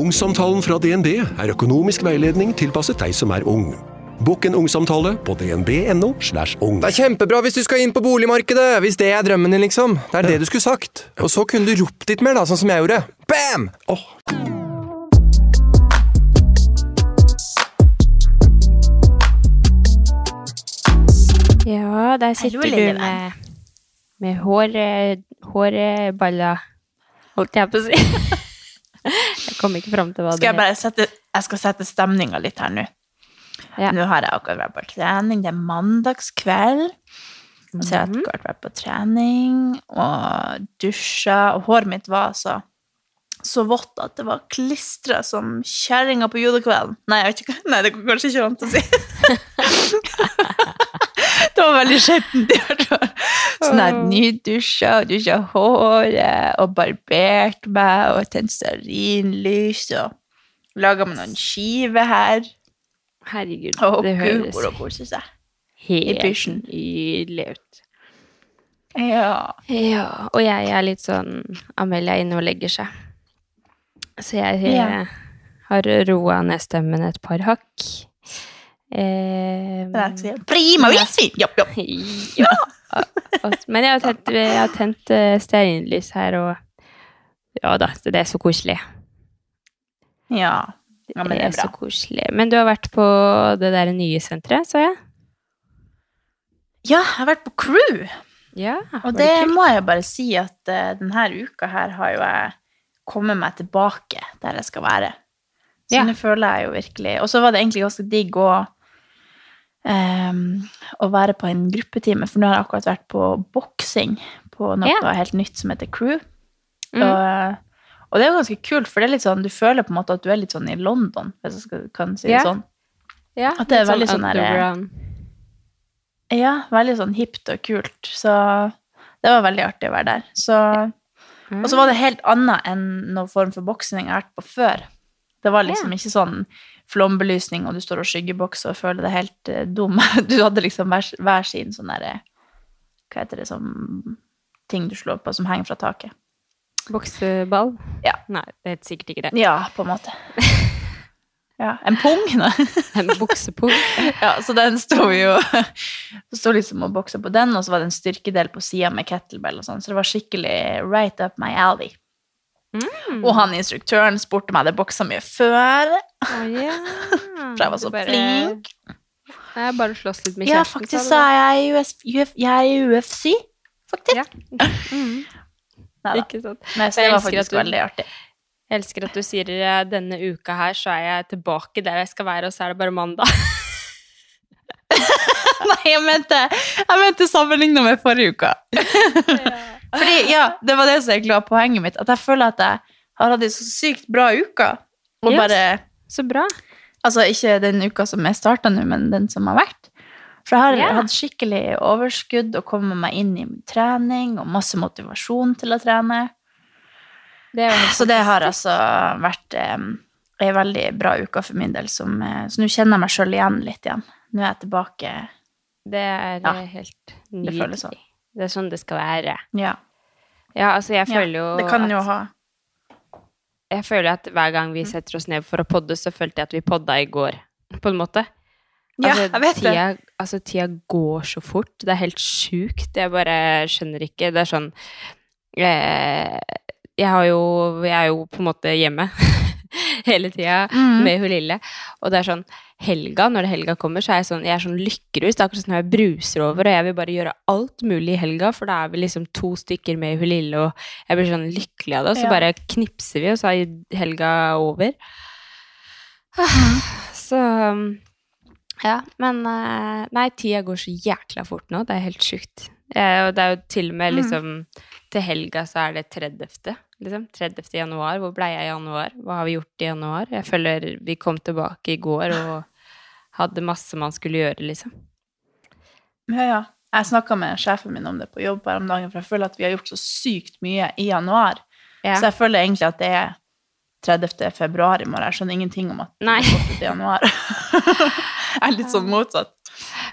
Ungsamtalen fra DNB er økonomisk veiledning tilpasset deg som er ung. Bokk en ungsamtale på dnb.no. slash ung. Det er kjempebra hvis du skal inn på boligmarkedet, hvis det er drømmen din, liksom. Det er det du skulle sagt. Og så kunne du ropt litt mer, da, sånn som jeg gjorde. Bam! Oh. Ja, der sitter Hello, du med, med hår, hårballer, holdt jeg på å si. jeg kom ikke fram til hva Skal jeg det bare sette Jeg skal sette stemninga litt her nå. Ja. Nå har jeg akkurat vært på trening. Det er mandagskveld. Og så har akkurat vært på trening og dusja, og håret mitt var så, så vått at det var klistra som kjerringa på julekvelden. Nei, jeg vet ikke, nei, det går kanskje ikke an å si. det var veldig skjettent. Sånn her nydusja og dusja håret og barbert meg og tent stearinlys og laga meg noen skiver her. Herregud, Og det høres og kose seg. helt nydelig ut. Ja. Ja, og jeg er litt sånn Amelia er inne og legger seg. Så jeg jeg Ja. har roa ned stemmen et par hakk. Eh, Det Prima villsvin! Ja, ja. ja. Men jeg har tent, jeg har tent eh, stearinlys her, og ja da, det er så koselig. ja. Ja, men det er så bra. koselig. Men du har vært på det der nye senteret, sa jeg? Ja, jeg har vært på crew, Ja, og det må jeg bare si at uh, denne uka her har jo jeg kommet meg tilbake der jeg skal være. Så Ja. nå føler jeg jo virkelig Og så var det egentlig ganske digg å ehm, å være på en gruppetime, for nå har jeg akkurat vært på boksing på noe Ja. helt nytt som heter crew. Mm. Og, og det er jo ganske kult, for det er litt sånn, du føler på en måte at du er litt sånn i London, hvis jeg skal, kan si Ja. det sånn. Ja, At det er litt veldig sånn der- underground. Ja, veldig sånn hipt og kult. Så det var veldig artig å være der. Så, og så var det helt annet enn noen form for boksing jeg har vært på før. Det var liksom ikke sånn flombelysning, og du står og skyggebokser og føler deg helt uh, dum. Du hadde liksom hver, hver sin sånn derre Hva heter det som ting du slår på som henger fra taket? Bokseball? Ja. Nei, det er sikkert ikke det. Ja, på en måte. Ja, En pung? Nei. En buksepung. Ja, så den sto jo Så sto liksom og boksa på den, og så var det en styrkedel på sida med kettlebell og sånn, så det var skikkelig right up my alley. Mm. Og han instruktøren spurte om jeg hadde boksa mye før, Oh, yeah. for jeg var så bare- flink. Jeg bare slåss litt med Ja, faktisk så er jeg i US, Uf, jeg er i UFC, faktisk. Ja. Mm. Neida. Ikke sant. Nei, så det var faktisk du- veldig artig. Jeg elsker at du sier eh, denne uka her så er jeg tilbake der jeg skal være, og så er det bare mandag. Nei, jeg mente, jeg mente sammenligna med forrige uka. Fordi, ja, det var det som egentlig var poenget mitt, at jeg føler at jeg har hatt en så sykt bra uke, og Yes. bare Så bra. Altså ikke den uka som jeg starta nå, men den som har vært. For jeg har yeah. hatt skikkelig overskudd og kommet meg inn i trening og masse motivasjon til å trene. Det Så det har altså vært um, ei veldig bra uke for min del. Som, eh, så nå kjenner jeg meg sjøl igjen litt igjen. Nå er jeg tilbake. Det er Ja, helt helt Det føles sånn. Det er sånn det skal være. Ja. Ja, altså jeg føler jo Det kan at, jo ha Jeg føler at hver gang Mm. vi setter oss ned for å podde, så følte jeg at vi podda i går, på en måte. Ja, Altså, jeg vet det. tida, Altså, tida går så fort. Det er helt sjukt. Jeg bare skjønner ikke. Det er sånn eh, Jeg har jo Jeg er jo på en måte hjemme hele tida Mm. med hun lille. Og det er sånn helga, når det helga kommer, så er jeg sånn Jeg er sånn lykkerus. Det er akkurat som jeg bruser over, og jeg vil bare gjøre alt mulig i helga, for da er vi liksom to stykker med hun lille, og jeg blir sånn lykkelig av det. Og så Ja. bare knipser vi, og så er helga over. Så ja, men eh, Nei, tida går så jækla fort nå. Det er helt sjukt. Og det er jo til og med Mm. liksom Til helga så er det 30. liksom. 30. januar, hvor ble jeg i januar? Hva har vi gjort i januar? Jeg føler vi kom tilbake i går og hadde masse man skulle gjøre, liksom. Ja, ja. Jeg snakka med sjefen min om det på jobb her om dagen, for jeg føler at vi har gjort så sykt mye i januar. Ja. Så jeg føler egentlig at det er 30. februar i morgen. Jeg skjønner ingenting om at det er gått i januar. jeg er litt sånn motsatt.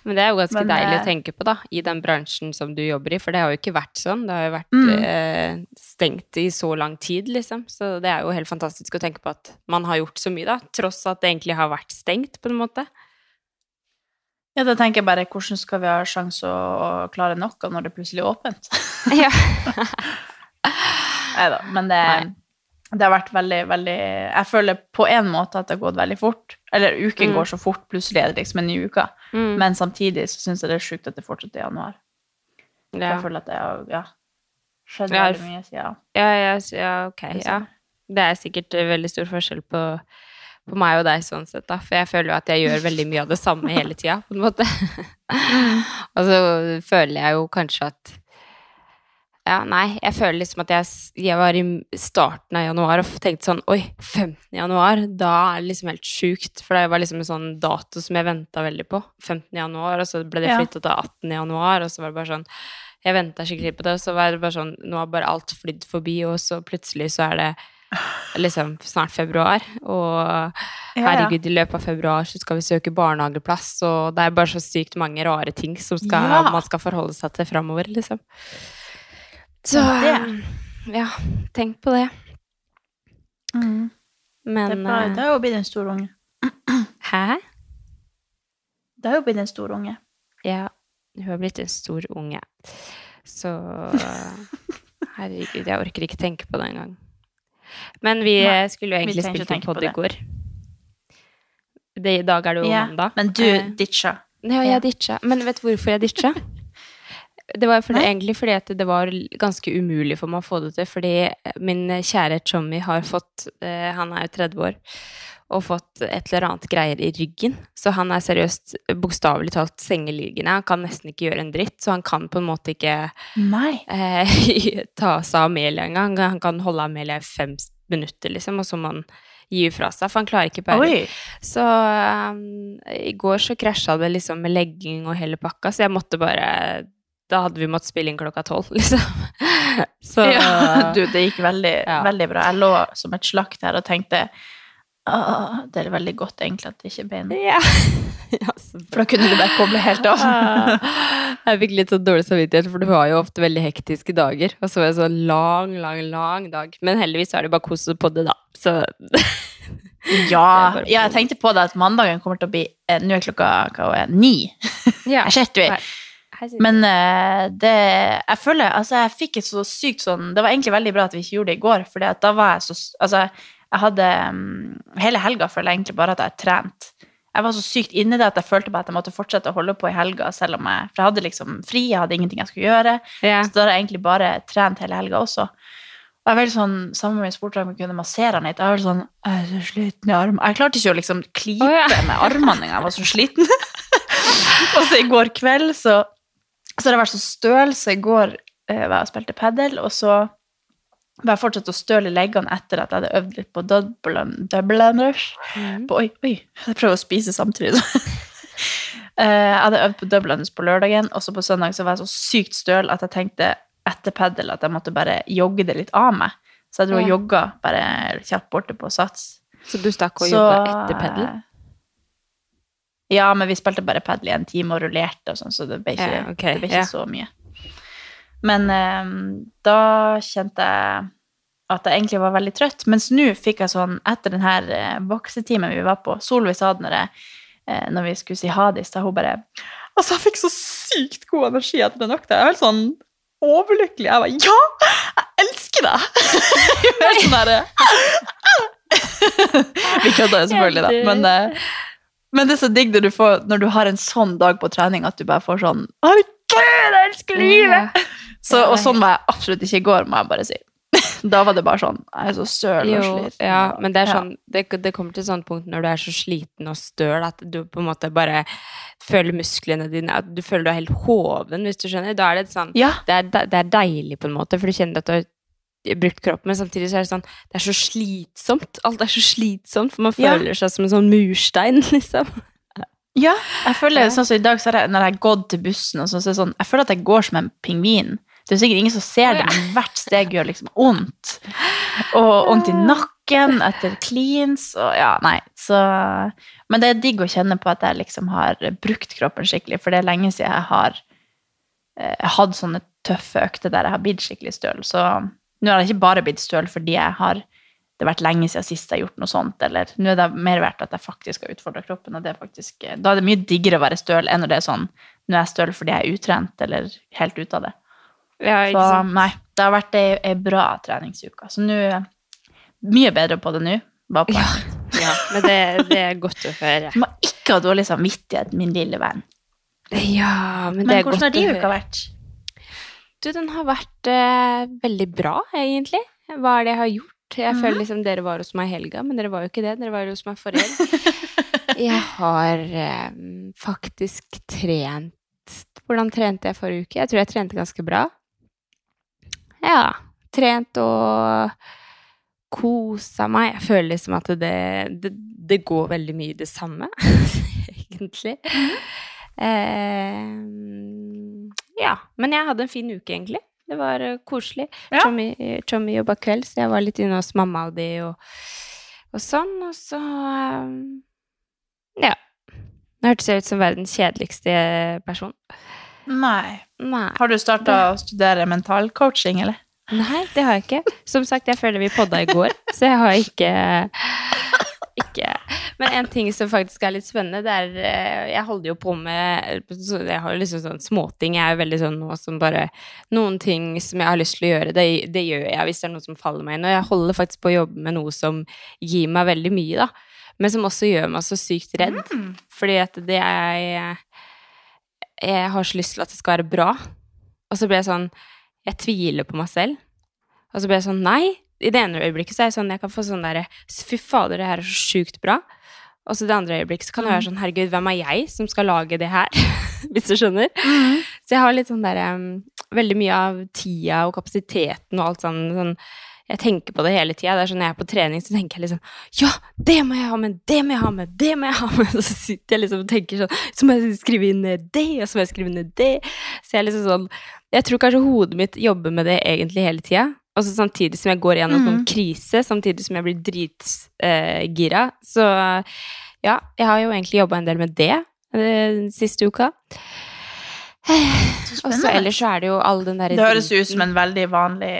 Men det er jo ganske Men, deilig eh, å tenke på, da, i den bransjen som du jobber i, for det har jo ikke vært sånn. Det har jo vært Mm. eh, stengt i så lang tid, liksom. Så det er jo helt fantastisk å tenke på at man har gjort så mye, da, tross at det egentlig har vært stengt, på en måte. Ja, da tenker jeg bare hvordan skal vi ha sjanse å, klare noe når det plutselig er åpent? ja. Nei da, men det, det har vært veldig, veldig Jeg føler på en måte at det har gått veldig fort. Eller uken Mm. går så fort, plutselig er det liksom en ny uke. Mm. Men samtidig så syns jeg det er sjukt at det fortsatt er januar. ja. Jeg føler at det har ja, skjedd Ja, veldig mye siden. Ja, ja, ja, ok. Ja. Det er sikkert eh, veldig stor forskjell på, på meg og deg sånn sett, da. For jeg føler jo at jeg gjør veldig mye av det samme hele tida, på en måte. og så føler jeg jo kanskje at Ja, nei, jeg føler liksom at jeg, jeg var i starten av januar og tenkte sånn Oi, 15. januar, da er det liksom helt sjukt. For det var liksom en sånn dato som jeg venta veldig på. 15. januar, og så ble det flytta til 18. januar, og så var det bare sånn jeg venta skikkelig på det, og så var det bare sånn Nå har bare alt flydd forbi, og så plutselig så er det liksom snart februar, og herregud, i løpet av februar så skal vi søke barnehageplass, og det er bare så sykt mange rare ting som skal, Ja. man skal forholde seg til framover, liksom. Så Det. ja, tenk på det. Mm. Men Det, er bra. eh, det har jo blitt en stor unge. Hæ? Det har jo blitt en stor unge. Ja, hun har blitt en stor unge. Så Herregud, jeg orker ikke tenke på det engang. Men vi Nei, eh, skulle jo egentlig spilt inn pod i går. Det, I dag er det jo Ja, mandag. men du Eh, ditcha. Ja. jeg ditcha. Men vet du hvorfor jeg ditcha? Det var fordi, egentlig fordi at det var ganske umulig for meg å få det til. Fordi min kjære Chommy har fått eh, Han er jo 30 år. Og fått et eller annet greier i ryggen. Så han er seriøst bokstavelig talt sengeliggende. Han kan nesten ikke gjøre en dritt. Så han kan på en måte ikke eh, ta seg av Amelia engang. Han kan holde Amelia i fem minutter, liksom, og så må han gi fra seg. For han klarer ikke bære Oi. så um, i går så krasja det liksom med legging og hele pakka, så jeg måtte bare Da hadde vi måttet spille inn klokka tolv, liksom. Så Ja, du, det gikk veldig, Ja. veldig bra. Jeg lå som et slakt her og tenkte «Åh, det er veldig godt egentlig at det ikke er bein. Ja. For da kunne du bare koble helt av. Jeg fikk litt sånn dårlig samvittighet, for det var jo ofte veldig hektiske dager. Og så var det sånn lang, lang, lang dag. Men heldigvis er det bare kos på det, da. Så Ja, ja, jeg tenkte på det at mandagen kommer til å bli eh, Nå er klokka hva er ni. ja. Jeg ser Men eh, det Jeg føler Altså, jeg fikk et så sykt sånn Det var egentlig veldig bra at vi ikke gjorde det i går, for da var jeg så Altså, jeg hadde mm, Hele helga føler jeg egentlig bare at jeg trent. Jeg var så sykt inni det at jeg følte at jeg måtte fortsette å holde på i helga, selv om jeg For jeg hadde liksom fri, jeg hadde ingenting jeg skulle gjøre. Yeah. Så da har jeg egentlig bare trent hele helga også. Og jeg veldig sånn, Sammen med sportdrag kunne massere han litt. Jeg var sånn, jeg er så sliten i armen. Jeg klarte ikke å liksom klype oh, ja. med armene engang. Jeg var så sliten. og så i går kveld så, så har jeg vært så støl, så i går eh, var jeg og spilte padel, og så var jeg fortsatt å støle i leggene etter at jeg hadde øvd litt på Dublin, Dublin Rush. Mm. På, oi, oi, jeg prøver å spise samtidig. Eh, jeg hadde øvd på Dublin Rush på lørdagen, og så på søndag så var jeg så sykt støl at jeg tenkte etter padel at jeg måtte bare jogge det litt av meg. Så jeg dro og Ja. jogga bare kjapt borte på Sats. Så du stakk og jobba etter pedelen? Eh, Ja, men vi spilte bare padel i en time og rullerte og sånn, så det ble ikke, yeah, okay, det ble ikke yeah. så mye. Men eh, da kjente jeg at jeg egentlig var veldig trøtt. Mens nå fikk jeg sånn, etter den her eh, boksetimen vi var på Solveig sa det når, jeg, eh, når vi skulle si ha det i stad, hun bare Altså, jeg fikk så sykt god energi etter den økta. Jeg er helt sånn overlykkelig. Jeg var Ja! Jeg elsker deg! Jeg helt sånn derre Vi kødda jo selvfølgelig, da. Men, eh, men det er så digg når du, får, når du har en sånn dag på trening at du bare får sånn Herregud, jeg elsker livet! Så, og sånn var jeg absolutt ikke i går, må jeg bare si. Da var det bare sånn Jeg er så støl og sliten. ja, men det er sånn det, det kommer til et sånt punkt når du er så sliten og støl at du på en måte bare føler musklene dine At du føler du er helt hoven, hvis du skjønner. Da er det sånn Ja. det er, det er deilig, på en måte, for du kjenner at du har brukt kroppen, men samtidig så er det sånn Det er så slitsomt. Alt er så slitsomt, for man Ja. føler seg som en sånn murstein, liksom. Ja, jeg føler Ja. sånn som i dag, så jeg, når jeg har gått til bussen, og sånn, så er det sånn, jeg føler at jeg går som en pingvin. Det er sikkert ingen som ser det, men hvert steg gjør liksom vondt. Og vondt i nakken etter cleans, og ja, nei. Så, men det er digg å kjenne på at jeg liksom har brukt kroppen skikkelig, for det er lenge siden jeg har eh, hatt sånne tøffe økter der jeg har blitt skikkelig støl. Så nå har det ikke bare blitt støl fordi jeg har det har vært lenge siden sist jeg har gjort noe sånt, eller nå er det mer verdt at jeg faktisk har utfordra kroppen, og det er faktisk, da er det mye diggere å være støl enn når det er sånn nå er jeg støl fordi jeg er utrent eller helt ute av det. Ja, ikke Så sant? nei, det har vært ei, ei bra treningsuke. Så nå mye bedre på det nå. Bare på. Ja, men det, det er godt å høre. Du må ikke ha dårlig samvittighet, min lille venn. Ja, men, Men, det er hvordan godt har din har uke uka vært? Du, den har vært eh, veldig bra, egentlig. Hva er det jeg har gjort? Jeg Mhm. føler liksom dere var hos meg i helga, men dere var jo ikke det. Dere var jo hos meg forrige helg. jeg har eh, faktisk trent Hvordan trente jeg forrige uke? Jeg tror jeg trente ganske bra. Ja. Trent og kosa meg. Jeg føler liksom at det, det, det går veldig mye i det samme, egentlig. Eh, ja. Men jeg hadde en fin uke, egentlig. Det var eh, koselig. Ja. Tommy, Tommy jobba kveld, så jeg var litt inne hos mamma og de og, og sånn. Og så eh, Ja. Nå hørtes jeg ut som verdens kjedeligste person. Nei. Nei. Har du starta å studere mentalcoaching, eller? Nei, det har jeg ikke. Som sagt, jeg føler vi podda i går, så jeg har ikke, ikke Men en ting som faktisk er litt spennende, det er eh, Jeg holder jo på med Jeg har jo liksom sånn småting. Jeg er jo veldig sånn nå som bare Noen ting som jeg har lyst til å gjøre, det, det gjør jeg hvis det er noe som faller meg inn. Og jeg holder faktisk på å jobbe med noe som gir meg veldig mye, da. Men som også gjør meg så sykt redd. Fordi at det er Jeg har så lyst til at det skal være bra. Og så blir jeg sånn Jeg tviler på meg selv. Og så blir jeg sånn Nei! I det ene øyeblikket så er jeg sånn Jeg kan få sånn derre Fy fader, det her er så sjukt bra. Og så det andre øyeblikket så kan det være sånn Herregud, hvem er jeg som skal lage det her? Hvis du skjønner? Så jeg har litt sånn derre Veldig mye av tida og kapasiteten og alt sånn, sånn jeg tenker på det hele tida. Det er sånn når jeg er på trening, så tenker jeg liksom Ja, det må jeg ha med! Det må jeg ha med! Det må jeg ha med! Så sitter jeg liksom og tenker sånn Så må jeg skrive inn det, og så må jeg skrive inn det. Så jeg er liksom sånn Jeg tror kanskje hodet mitt jobber med det egentlig hele tida. Og så samtidig som jeg går gjennom mm. en krise, samtidig som jeg blir dritgira. så ja, jeg har jo egentlig jobba en del med det eh, den siste uka. Og så ellers så er det jo all den derre Det høres ut som en veldig vanlig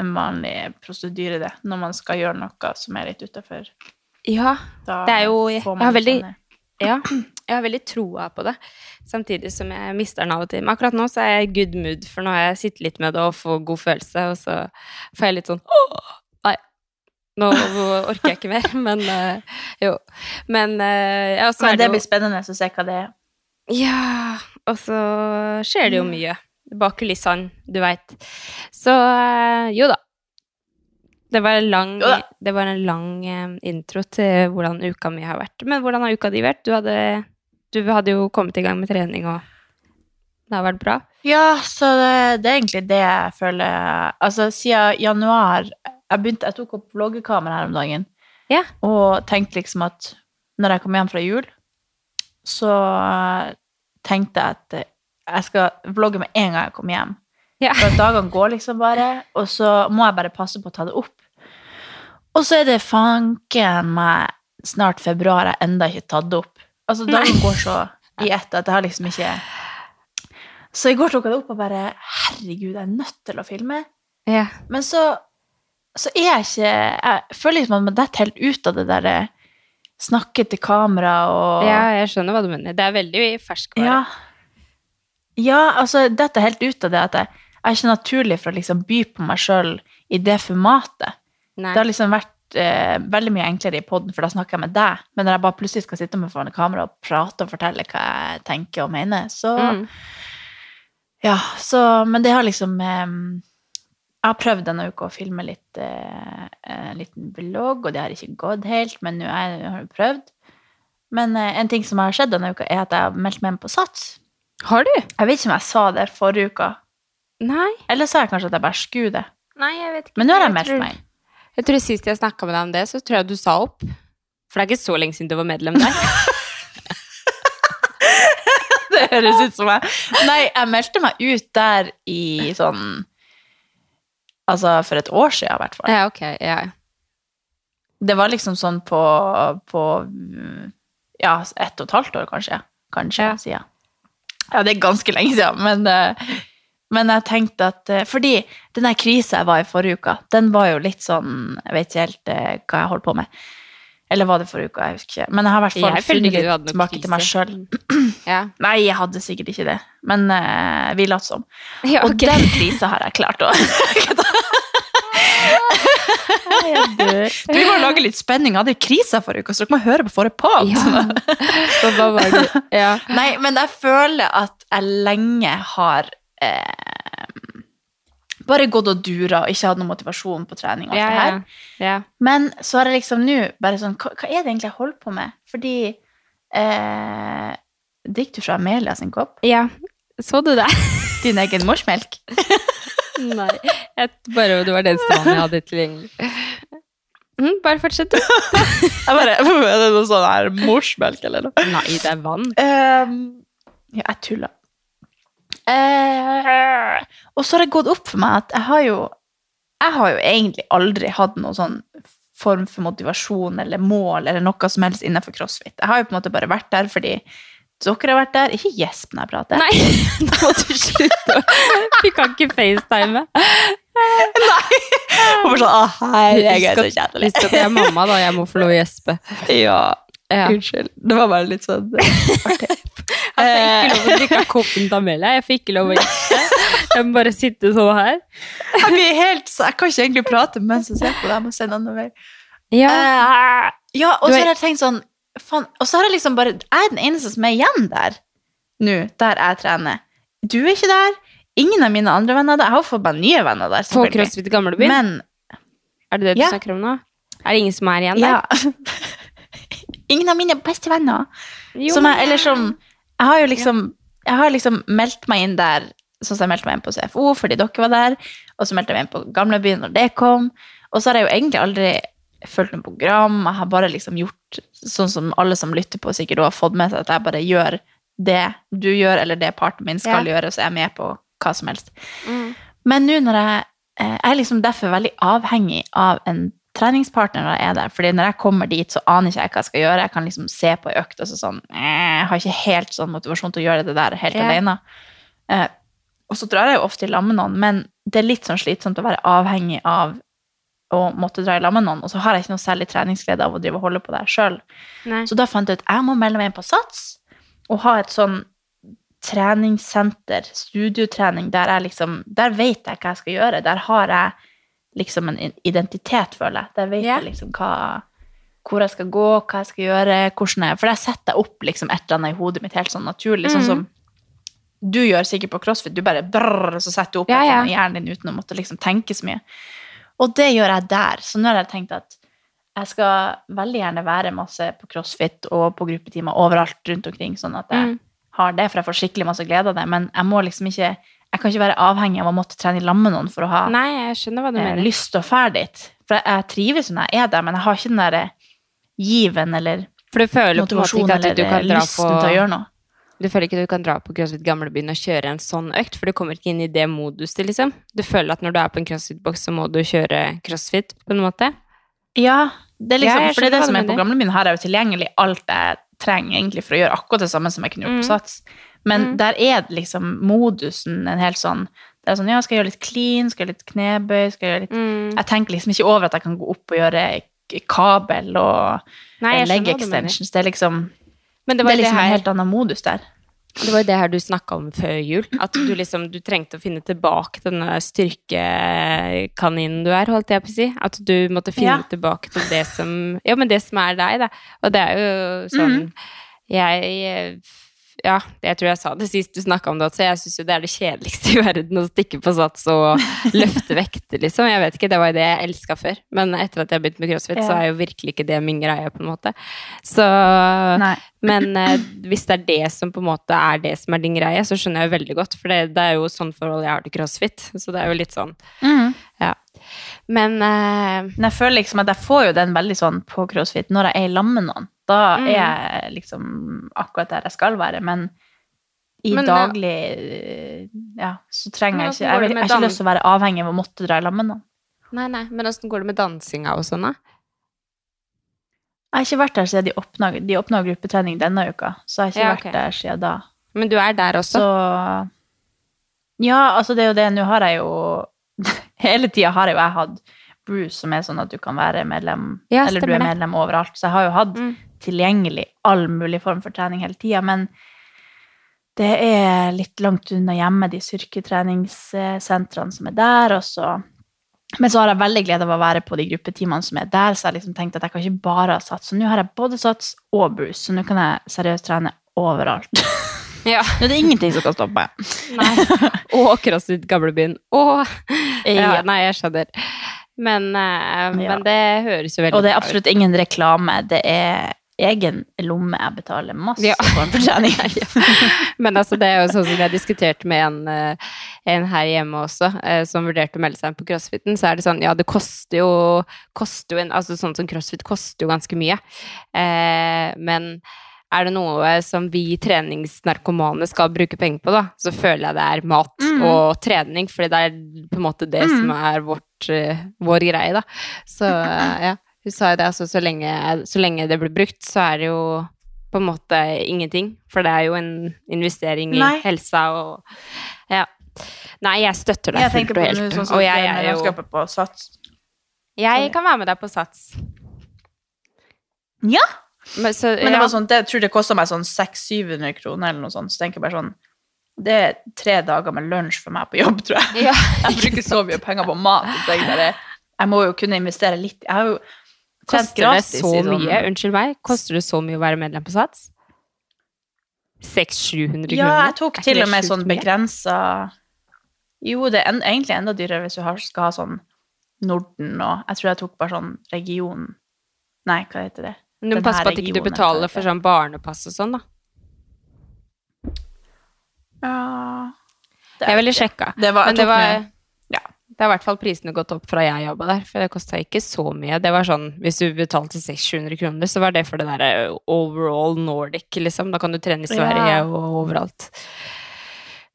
en vanlig prosedyre, det, når man skal gjøre noe som er litt utafor. Ja, det er jo Jeg, jeg har veldig sånne- Ja, jeg har veldig troa på det, samtidig som jeg mister den av og til. Men akkurat nå så er jeg i good mood, for nå har jeg sittet litt med det og får god følelse, og så får jeg litt sånn Åh, Nei, nå orker jeg ikke mer, men eh, jo. Men eh, ja, så Men det det blir spennende å se hva det er. Ja, og så skjer det jo mye bak kulissene, du veit. Så eh, jo da. Det var en lang, det var en lang intro til hvordan uka mi har vært. Men hvordan har uka di vært? Du hadde, du hadde jo kommet i gang med trening, og det har vært bra. Ja, så det, det er egentlig det jeg føler Altså, siden januar Jeg, begynte, jeg tok opp vloggekamera her om dagen Ja. og tenkte liksom at når jeg kom hjem fra jul, så tenkte jeg at jeg skal vlogge med en gang jeg kommer hjem. Ja. For dagene går liksom bare, og så må jeg bare passe på å ta det opp. Og så er det fanken meg snart februar, jeg enda ikke tatt det opp. Altså, dagen går så i ett at jeg har liksom ikke Så i går tok jeg det opp og bare Herregud, jeg er nødt til å filme. Ja. Men så, så er jeg ikke Jeg føler liksom at man detter helt ut av det derre snakke til kamera og ja, jeg skjønner hva du mener. Det er veldig ferskvare. ja. ja, altså, dette er helt ut av det at jeg, jeg er ikke naturlig for å liksom by på meg sjøl i det formatet. Nei. Det har liksom vært eh, veldig mye enklere i poden, for da snakker jeg med deg. Men når jeg bare plutselig skal sitte med foran kamera og prate og fortelle hva jeg tenker og mener, så Mm. Ja, så Men det har liksom eh, Jeg har prøvd denne uka å filme litt eh, en liten vlogg, og det har ikke gått helt, men nå har jeg prøvd. Men eh, en ting som har skjedd denne uka, er at jeg har meldt meg inn på Sats. Har du? Jeg vet ikke om jeg sa det forrige uka, Nei. eller sa jeg kanskje at jeg bare skulle det. Nei, jeg vet ikke. Men nå har Jeg meldt meg inn. Jeg tror Sist jeg snakka med deg om det, så tror jeg du sa opp. For det er ikke så lenge siden du var medlem der. Det høres ut som jeg Nei, jeg meldte meg ut der i sånn Altså for et år siden, i hvert fall. ja, ok. Ja. Det var liksom sånn på, på Ja, ett og et halvt år, kanskje. Kanskje, Ja. sier jeg. Ja, det er ganske lenge siden, men, eh, men jeg tenkte at eh, Fordi den der krisa jeg var i forrige uke, den var jo litt sånn Jeg vet ikke helt eh, hva jeg holdt på med. Eller var det forrige uke? Jeg husker ikke. Men jeg har i hvert fall funnet tilbake til meg sjøl. Ja. Nei, jeg hadde sikkert ikke det, men uh, vi lot som. Ja, Og ok. den krisa har jeg klart å Vi må lage litt spenning. Jeg hadde jo krisa forrige uke, så dere må høre på forrige pod. Ja. Nei, men jeg føler at jeg lenge har eh, bare gått og dura og ikke hatt noen motivasjon på trening. og alt yeah, det her. Yeah. Men så har jeg liksom nå bare sånn hva, hva er det egentlig jeg holder på med? Fordi eh, Drikker du fra Amelia sin kopp? ja. Så du det? Din egen morsmelk? Nei. Jeg, bare det var den stranden jeg hadde tilgjengelig. Mm, bare fortsett, du. Er det noe sånn her morsmelk eller noe? Nei, det er vann. Um, ja, jeg tuller. Eh, og så har det gått opp for meg at jeg har jo Jeg har jo egentlig aldri hatt noen sånn form for motivasjon eller mål eller noe som helst innenfor crossfit. Jeg har jo på en måte bare vært der fordi dere har vært der. Ikke gjesp når jeg prater. Nei, da må du slutte. Vi kan ikke facetime. Og bare sånn, å herregud, så er så kjedelig. Husk at jeg er mamma, da. Jeg må få lov å gjespe. Ja, Ja. unnskyld. Det var bare litt sånn artig. Jeg fikk ikke lov å drikke av koppen til Amelia. Jeg fikk ikke lov å gjespe. Jeg må bare sitte sånn her. Jeg blir helt, så jeg kan ikke egentlig prate mens jeg ser på det. Jeg må se en annen mer. Ja. Uh, ja, og så har jeg tenkt sånn fan, Og så har jeg liksom bare Jeg er den eneste som er igjen der nå, der jeg trener. Du er ikke der. Ingen av mine andre venner er der. Jeg har fått meg nye venner der. På. CrossFit Gamlebyen? Men Er det det du Ja. snakker om nå? Er det ingen som er igjen der? ja. Ingen av mine beste venner. Jo, Som er, eller som Jeg har jo liksom Jeg har liksom meldt meg inn der Sånn som jeg meldte meg inn på CFO fordi dere var der, og så meldte jeg meg inn på Gamlebyen når det kom. Og så har jeg jo egentlig aldri fulgt noe program. Jeg har bare liksom gjort sånn som alle som lytter på, sikkert har fått med seg, at jeg bare gjør det du gjør, eller det parten min skal gjøre, så jeg er med på hva som helst. Mm. Men nå når jeg eh, Jeg er liksom derfor veldig avhengig av en treningspartner når jeg er der. fordi når jeg kommer dit, så aner ikke jeg hva jeg skal gjøre. Jeg kan liksom se på ei økt og så sånn eh, Jeg har ikke helt sånn motivasjon til å gjøre det der helt yeah. alene. Eh, og så drar jeg jo ofte i lag med noen, men det er litt sånn slitsomt å være avhengig av å måtte dra i lag med noen, og så har jeg ikke noe særlig treningsglede av å drive og holde på det her sjøl. Så da fant jeg ut jeg må melde meg inn på Sats og ha et sånn treningssenter, studiotrening, der jeg liksom Der vet jeg hva jeg skal gjøre. Der har jeg liksom en identitet, føler jeg. Der vet yeah. jeg liksom hva hvor jeg skal gå, hva jeg skal gjøre, hvordan jeg For der setter jeg opp liksom et eller annet i hodet mitt helt sånn naturlig, sånn Mhm. som du gjør sikkert på CrossFit. Du bare brrr, så setter du opp Ja, ja. hjernen din uten å måtte liksom tenke så mye. Og det gjør jeg der. Så nå har jeg tenkt at jeg skal veldig gjerne være masse på crossfit og på gruppetimer overalt rundt omkring, sånn at jeg Mm. har det, for jeg får skikkelig masse glede av det. Men jeg må liksom ikke Jeg kan ikke være avhengig av å måtte trene i lag med noen for å ha Nei, eh, lyst til å dra dit. For jeg, jeg trives når jeg er der, men jeg har ikke den derre given eller For du føler på en måte motivasjon ikke at eller du kan eh, dra lysten til å gjøre noe. Du føler ikke at du kan dra på CrossFit Gamlebyen og kjøre en sånn økt, for du kommer ikke inn i det moduset, liksom. Du føler at når du er på en CrossFit-boks, så må du kjøre CrossFit, på en måte. Ja, det er liksom, Ja, for det det som er på gamlebyen. Her er jo tilgjengelig alt jeg trenger egentlig for å gjøre akkurat det samme som jeg kunne gjort på Mm. Men Mm. der er liksom modusen en helt sånn det er sånn, ja, skal jeg gjøre litt clean, skal jeg gjøre litt knebøy, skal jeg gjøre litt Mm. Jeg tenker liksom ikke over at jeg kan gå opp og gjøre kabel og Nei, jeg leg skjønner hva du mener. extensions. Det er liksom, Men det det er liksom det en helt annen modus der. Det var jo det her du snakka om før jul. At du liksom du trengte å finne tilbake denne styrkekaninen du er, holdt jeg på å si. At du måtte finne Ja. tilbake til det som Ja, men det som er deg, da. Og det er jo sånn Jeg ja, jeg tror jeg sa det sist du snakka om det også. Jeg syns jo det er det kjedeligste i verden å stikke på sats og løfte vekter, liksom. Jeg vet ikke, det var jo det jeg elska før. Men etter at jeg har begynt med crossfit, så er jo virkelig ikke det min greie, på en måte. Så Nei. men eh, hvis det er det som på en måte er det som er din greie, så skjønner jeg jo veldig godt. For det, det er jo sånn forhold jeg har til crossfit. Så det er jo litt sånn Mm. Ja. Men eh, Men jeg føler liksom at jeg får jo den veldig sånn på crossfit når jeg er i lag med noen. Da Mm. er jeg liksom akkurat der jeg skal være, men i Men, daglig Ja, så trenger jeg ikke Jeg, vil- jeg har ikke lyst til å være avhengig av å måtte dra i lag med. Nei, nei, men åssen går det med dansinga og sånn, da? Jeg har ikke vært der siden de åpna, de åpna gruppetrening denne uka, så jeg har ikke Ja, vært der siden da. Men du er der også? Så Ja, altså det er jo det. Nå har jeg jo Hele tida har jeg jo jeg hatt Bruce, som er sånn at du kan være medlem Ja, Eller du er medlem overalt. Så jeg har jo hatt Mm. Tilgjengelig all mulig form for trening hele tida. Men det er litt langt unna hjemme, de styrketreningssentrene som er der. Også. men så har jeg veldig glede av å være på de gruppetimene som er der, så jeg liksom tenkte at jeg kan ikke bare ha sats. Så nå har jeg både sats og boost, så nå kan jeg seriøst trene overalt. Ja. Nå er det ingenting som kan stoppe meg. Nei. Og CrossFit Gamlebyen. Og Ja, nei, jeg skjønner. Men, men Ja. det høres jo veldig bra ut. Og det er absolutt ingen reklame. Det er egen lomme jeg betaler masse Ja. for en fortjening. Men altså, det er jo sånn som jeg diskuterte med en, eh, en her hjemme også, eh, som vurderte å melde seg inn på crossfiten, så er det sånn, ja, det koster jo, koster jo en, altså sånn som crossfit koster jo ganske mye. Eh, men er det noe som vi treningsnarkomane skal bruke penger på, da, så føler jeg det er mat Mm. og trening, fordi det er på en måte det som er vårt, vår greie, da. Så ja, hun sa jo det, altså så lenge, så lenge det blir brukt, så er det jo på en måte ingenting, for det er jo en investering i Nei. helsa og ja. Nei, jeg støtter deg Jeg fullt og helt. sånn og jeg på Sats. Jeg kan være med deg på Sats. Ja, Men, så, men det ja. var sånn, det, jeg tror det kosta meg sånn 600-700 kroner eller noe sånt, så tenker jeg bare sånn Det er tre dager med lunsj for meg på jobb, tror jeg. Ja, Jeg bruker så mye penger på mat. Jeg, jeg må jo kunne investere litt. Jeg har jo Koster det så mye? Unnskyld meg, koster det så mye å være medlem på Sats? 600-700 kroner? Ja, jeg tok Er til og med sånn begrensa Jo, det er en, egentlig enda dyrere hvis du har, skal ha sånn Norden og Jeg tror jeg tok bare sånn region Nei, hva heter det? Men du må passe på at ikke du ikke betaler for sånn barnepass og sånn, da. Ja Jeg ville sjekka. Det var, Men det var. Det har i hvert fall prisene gått opp fra jeg jobba der, for det kosta ikke så mye. Det var sånn, Hvis du betalte 600-700 kroner, så var det for det derre overall Nordic, liksom. Da kan du trene i Sverige Ja. og overalt.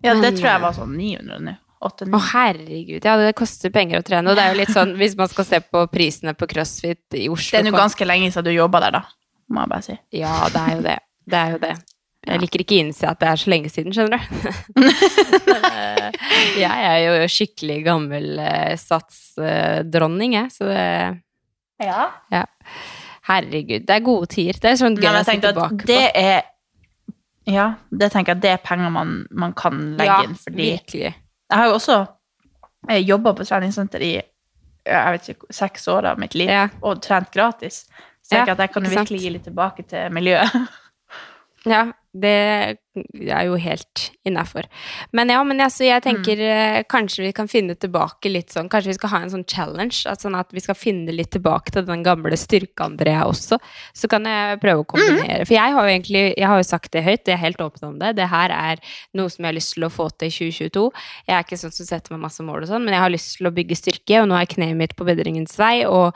ja, det Men, tror jeg eh, var sånn 900 nå. 800. Å, herregud. Ja, det koster penger å trene. Og det er jo litt sånn, hvis man skal se på prisene på CrossFit i Oslo Det er nå ganske lenge siden du jobba der, da, må jeg bare si. Ja, det er jo det. Det er jo det. Jeg liker ikke å innse at det er så lenge siden, skjønner du. Eh, jeg er jo skikkelig gammel eh, satsdronning, jeg, så det Ja. Ja. Herregud, det er gode tider. Det er sånn gøy å se tilbake på. det er Ja, det tenker jeg det er penger man, man kan legge Ja, inn, fordi virkelig. Jeg har jo også jobba på treningssenter i jeg vet ikke, seks år av mitt liv, Ja. og trent gratis. Så jeg tenker at jeg kan sant? virkelig gi litt tilbake til miljøet. Ja, det er jo helt innafor. Men ja, men altså, jeg tenker Mm. kanskje vi kan finne tilbake litt sånn Kanskje vi skal ha en sånn challenge, at sånn at vi skal finne litt tilbake til den gamle styrke-Andrea også. Så kan jeg prøve å kombinere. For jeg har jo egentlig jeg har jo sagt det høyt, jeg er helt åpen om det. Det her er noe som jeg har lyst til å få til i 2022. Jeg er ikke sånn som setter meg masse mål og sånn, men jeg har lyst til å bygge styrke, og nå er kneet mitt på bedringens vei. og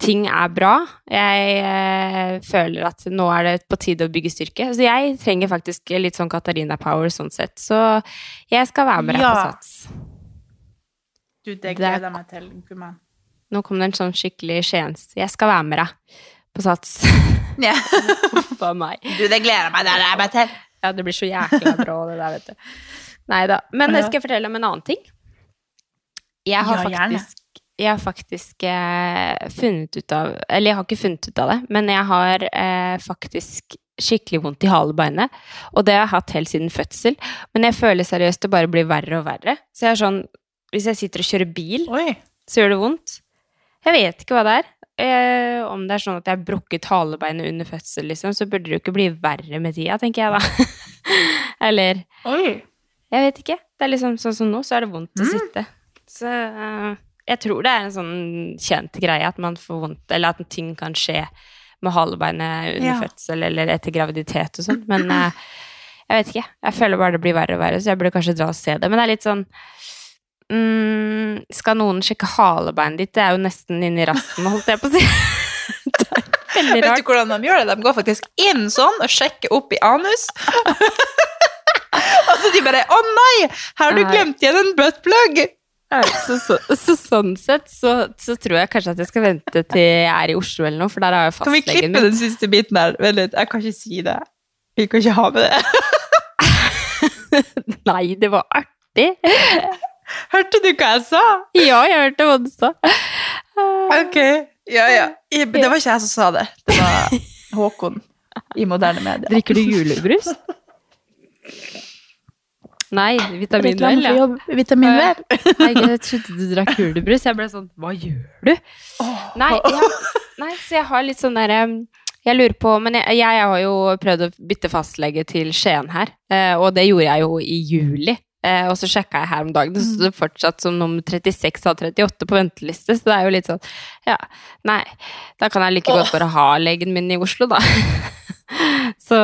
ting er bra. Jeg eh, føler at nå er det på tide å bygge styrke. Så jeg trenger faktisk litt sånn Katarina Power sånn sett. Så jeg skal være med deg på Sats. Du, det er- gleder jeg meg til, gumman. Nå kom det en sånn skikkelig skiens... Jeg skal være med deg på Sats. Ja. Uff a meg. Du, det gleder jeg meg, det jeg meg til. Ja, det blir så jækla bra, det der, vet du. Nei da. Men Ja. jeg skal fortelle om en annen ting. Jeg har Ja, faktisk, jeg har faktisk eh, funnet ut av Eller jeg har ikke funnet ut av det, men jeg har eh, faktisk skikkelig vondt i halebeinet. Og det har jeg hatt helt siden fødsel. Men jeg føler seriøst det bare blir verre og verre. Så jeg er sånn Hvis jeg sitter og kjører bil, Oi. så gjør det vondt. Jeg vet ikke hva det er. Eh, om det er sånn at jeg har brukket halebeinet under fødsel, liksom, så burde det jo ikke bli verre med tida, tenker jeg da. Eller Oi. Jeg vet ikke. Det er liksom sånn som nå, så er det vondt Mm. å sitte. Så eh, jeg tror det er en sånn kjent greie at man får vondt, eller at ting kan skje med halebeinet under Ja. fødsel eller etter graviditet og sånn. Men eh, jeg vet ikke. Jeg føler bare det blir verre og verre, så jeg burde kanskje dra og se det. Men det er litt sånn mm, Skal noen sjekke halebeinet ditt? Det er jo nesten inni rassen, holdt jeg på å si. veldig Vet du hvordan de gjør det? De går faktisk inn sånn og sjekker opp i anus. og så de bare 'Å nei, her har du glemt igjen en buttplug'. Så, så, så sånn sett så, så tror jeg kanskje at jeg skal vente til jeg er i Oslo eller noe, for der har jeg Kan vi klippe den siste biten der? Vent litt, jeg kan ikke si det. Vi kan ikke ha med det. Nei, det var artig. Hørte du hva jeg sa? Ja, jeg hørte hva du sa. Ok, ja, ja. Det var ikke jeg som sa det. Det var Håkon i moderne medier. Drikker du julebrus? Nei, vitaminvel, ja. Vitamin Vitaminvel. Jeg trodde du drakk julebrus. Jeg ble sånn Hva gjør du? Nei, jeg, nei, så jeg har litt sånn derre Jeg lurer på Men jeg, jeg har jo prøvd å bytte fastlege til Skien her, eh, og det gjorde jeg jo i juli. Eh, og så sjekka jeg her om dagen, så sto det fortsatt som nummer 36 av 38 på venteliste. Så det er jo litt sånn Ja, nei. Da kan jeg like godt bare ha legen min i Oslo, da. så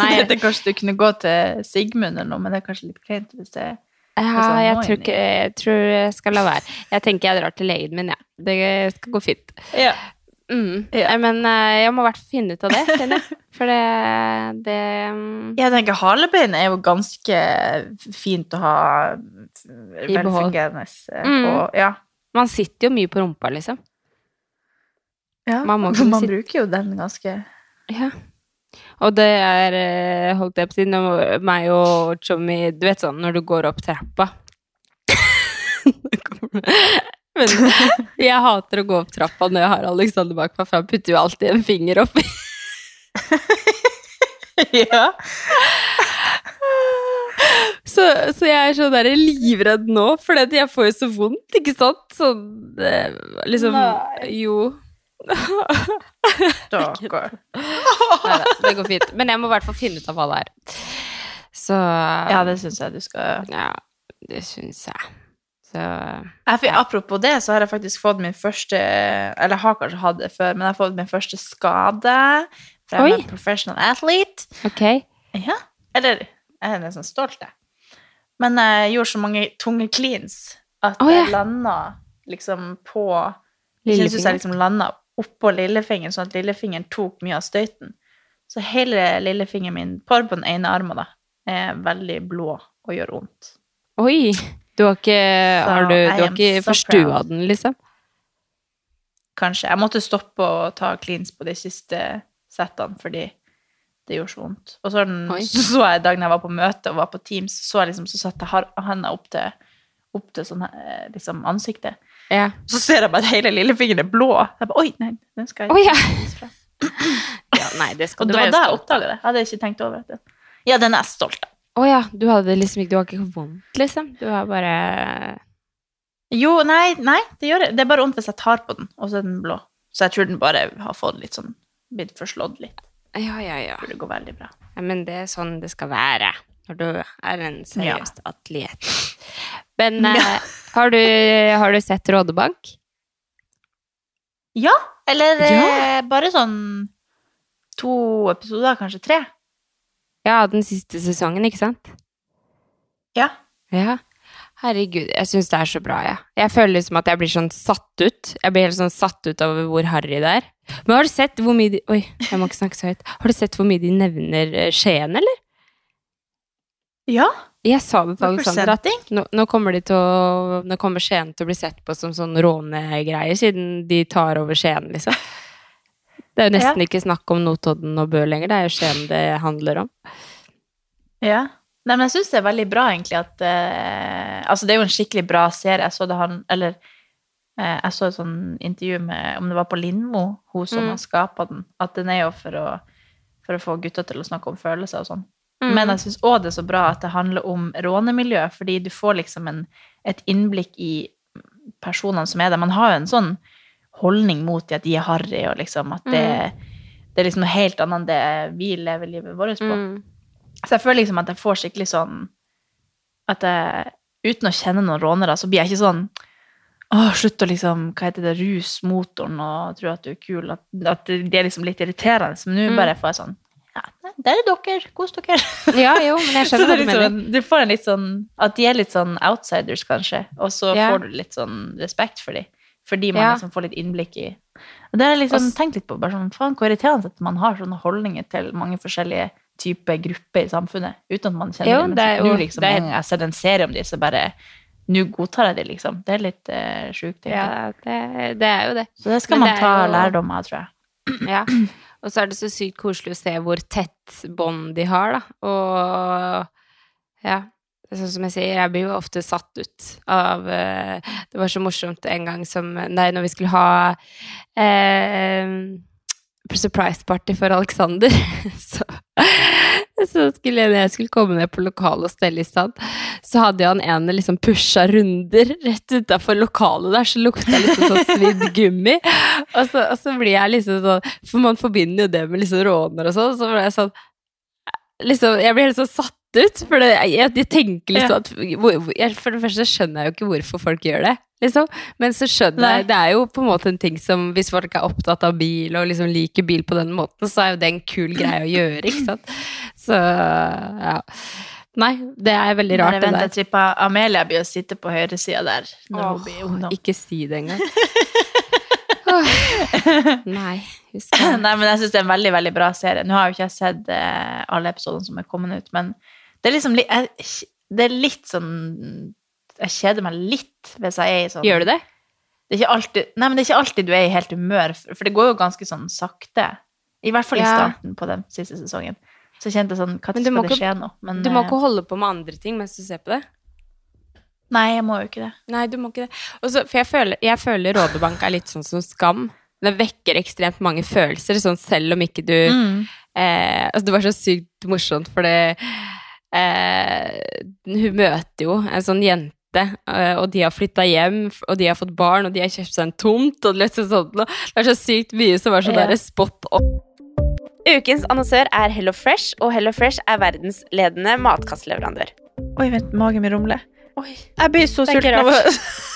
nei. Jeg tenkte kanskje du kunne gå til Sigmund eller noe, men det er kanskje litt kleint hvis det Ja, jeg tror, ikke, jeg tror jeg skal la være. Jeg tenker jeg drar til legen min, jeg. Ja. Det skal gå fint. Ja. Mm. Ja. Men eh, jeg må i hvert fall finne ut av det, kjenner jeg. For det, det um... Jeg tenker halebein er jo ganske fint å ha velfungerende eh, Mm. og ja. Man sitter jo mye på rumpa, liksom. ja. Man må Man, sitte- bruker jo den ganske Ja. Og det er, eh, holdt jeg på å si, meg og Chommy Du vet sånn når du går opp trappa Men jeg hater å gå opp trappa når jeg har Alexander bak meg, for han putter jo alltid en finger oppi. Ja. Så, så jeg er sånn der livredd nå, for jeg får jo så vondt, ikke sant? Sånn eh, liksom Nei. Jo. Stakkar. Det går fint. Men jeg må i hvert fall finne ut av hva det er. Så Ja, det syns jeg du skal Ja, det syns jeg. Så jeg, Apropos det, så har jeg faktisk fått min første Eller jeg har kanskje hatt det før, men jeg har fått min første skade. Jeg Oi. en professional athlete. ok. Ja. Eller jeg er nesten stolt, jeg. Men jeg gjorde så mange tunge cleans at oh, ja. jeg landa liksom på Jeg synes jeg liksom landa oppå lillefingeren, sånn at lillefingeren tok mye av støyten. Så hele lillefingeren min, bare på den ene armen, da, er veldig blå og gjør vondt. Oi! Du har ikke, har du, du har ikke forstua den, liksom? Kanskje. Jeg måtte stoppe å ta cleans på de siste settene fordi det gjorde så vondt. Og så, den, så så jeg dagen jeg var på møte og var på Teams, så, jeg liksom, så satte jeg hendene handa opp til, opp til sånn, liksom, ansiktet. Ja. Så ser jeg bare at hele lillefingeren er blå. Jeg bare, Oi, nei, den skal jeg oh, ja. ja. Nei, det skal Og det var da jeg oppdaga det. Jeg hadde ikke tenkt over det. Ja, den er jeg stolt av. Å ja, du hadde liksom ikke Du har ikke vondt, liksom? Du har bare Jo, nei, nei, det gjør det. Det er bare vondt hvis jeg tar på den, og så er den blå. Så jeg tror den bare har fått litt sånn Blitt forslått litt. Ja, ja, ja. Jeg tror det går veldig bra. Ja, men det er sånn det skal være når du er en seriøs atlet. Men eh, har, du, har du sett Rådebank? Ja, eller Ja. eh, bare sånn to episoder, kanskje tre. Ja, den siste sesongen, ikke sant? Ja. Ja. Herregud, jeg syns det er så bra, jeg. Jeg føler liksom at jeg blir sånn satt ut. Jeg blir helt sånn satt ut over hvor harry det er. Men har du sett hvor mye de Oi, jeg må ikke snakke så høyt. Har du sett hvor mye de nevner eh, Skien, eller? Ja. Jeg sa det til Alexander at nå, nå kommer de til å Nå kommer Skien til å bli sett på som sånn rånegreier, siden de tar over Skien, liksom. Det er jo nesten ikke snakk om Notodden og Bø lenger, det er jo Skien det handler om. ja. Nei, men jeg syns det er veldig bra, egentlig, at eh, Altså, det er jo en skikkelig bra serie. Jeg så det han Eller eh, jeg så et sånn intervju med Om det var på Lindmo, hun som Mm. har skapa den. At den er jo for å, for å få gutta til å snakke om følelser og sånn. Mm. Men jeg syns òg det er så bra at det handler om rånemiljø, fordi du får liksom en, et innblikk i personene som er der. Man har jo en sånn holdning mot dem, at de er harry, og liksom at det, det er liksom noe helt annet enn det vi lever livet vårt på. Mm. Så jeg føler liksom at jeg får skikkelig sånn At jeg, uten å kjenne noen rånere, så blir jeg ikke sånn å, slutt å liksom, hva heter det, ruse motoren og tro at du er kul. At, at det er liksom litt irriterende. Men nå Mm. bare får jeg sånn Ja, Der er dere, kos dere. Ja, jo, men jeg skjønner hva du mener. sånn, du får en litt sånn At de er litt sånn outsiders, kanskje, og så Ja. får du litt sånn respekt for dem. Fordi man Ja. liksom får litt innblikk i Og det har jeg liksom Også, tenkt litt på. bare sånn, Faen, hvor irriterende at man har sånne holdninger til mange forskjellige typer grupper i samfunnet, uten at man kjenner Jo. Men det er nå liksom, det jeg ser en serie om dem, så bare Nå godtar jeg det, liksom. Det er litt uh, sjukt. Ja, det, det er jo det. Så det skal Men man det ta jo- lærdom av, tror jeg. Ja. Og så er det så sykt koselig å se hvor tett bånd de har, da. Og ja. Sånn som jeg sier, jeg blir jo ofte satt ut av uh, Det var så morsomt en gang som Nei, når vi skulle ha uh, surprise party for Alexander, så, så skulle jeg, når jeg skulle komme ned på lokalet og stelle i stand, så hadde han ene liksom pusha runder rett utafor lokalet der, så lukta liksom sånn svidd gummi. Og så, og så blir jeg liksom sånn For man forbinder jo det med liksom råner og sånn, så ble jeg sånn liksom, Jeg blir helt sånn satt ut, for det, jeg, jeg tenker liksom at jeg, For det første skjønner jeg jo ikke hvorfor folk gjør det, liksom. Men så skjønner Nei. jeg Det er jo på en måte en ting som Hvis folk er opptatt av bil og liksom liker bil på den måten, så er jo det en kul greie å gjøre, ikke sant. Så ja. Nei, det er veldig rart, det der. jeg tipper Amelia blir å sitte på høyresida der når Åh, hun blir ungdom. Ikke si det engang. Nei. Nei, men jeg syns det er en veldig veldig bra serie. Nå har jo ikke jeg sett eh, alle episodene som er kommet ut, men det er liksom jeg, Det er litt sånn Jeg kjeder meg litt hvis jeg er i sånn Gjør du det? Det er alltid, nei, men det er ikke alltid du er i helt humør, for det går jo ganske sånn sakte. I hvert fall i starten på den siste sesongen. Så jeg kjente sånn Når skal det skje noe? Men Du må eh, ikke holde på med andre ting mens du ser på det. Nei, jeg må jo ikke det. Nei, du må ikke det. Også, for jeg føler, jeg føler Rådebank er litt sånn som Skam. Det vekker ekstremt mange følelser, sånn selv om ikke du Mm. eh, Altså, det var så sykt morsomt, for det eh, Hun møter jo en sånn jente, eh, og de har flytta hjem, og de har fått barn, og de har kjøpt seg en tomt, og sånt noe. Det er så sykt mye som er sånn Ja. der spot on. Ukens annonsør er Hello Fresh, og Hello Fresh er verdensledende matkastleverandør. Oi, vent, magen min rumler. Jeg blir så sulten av å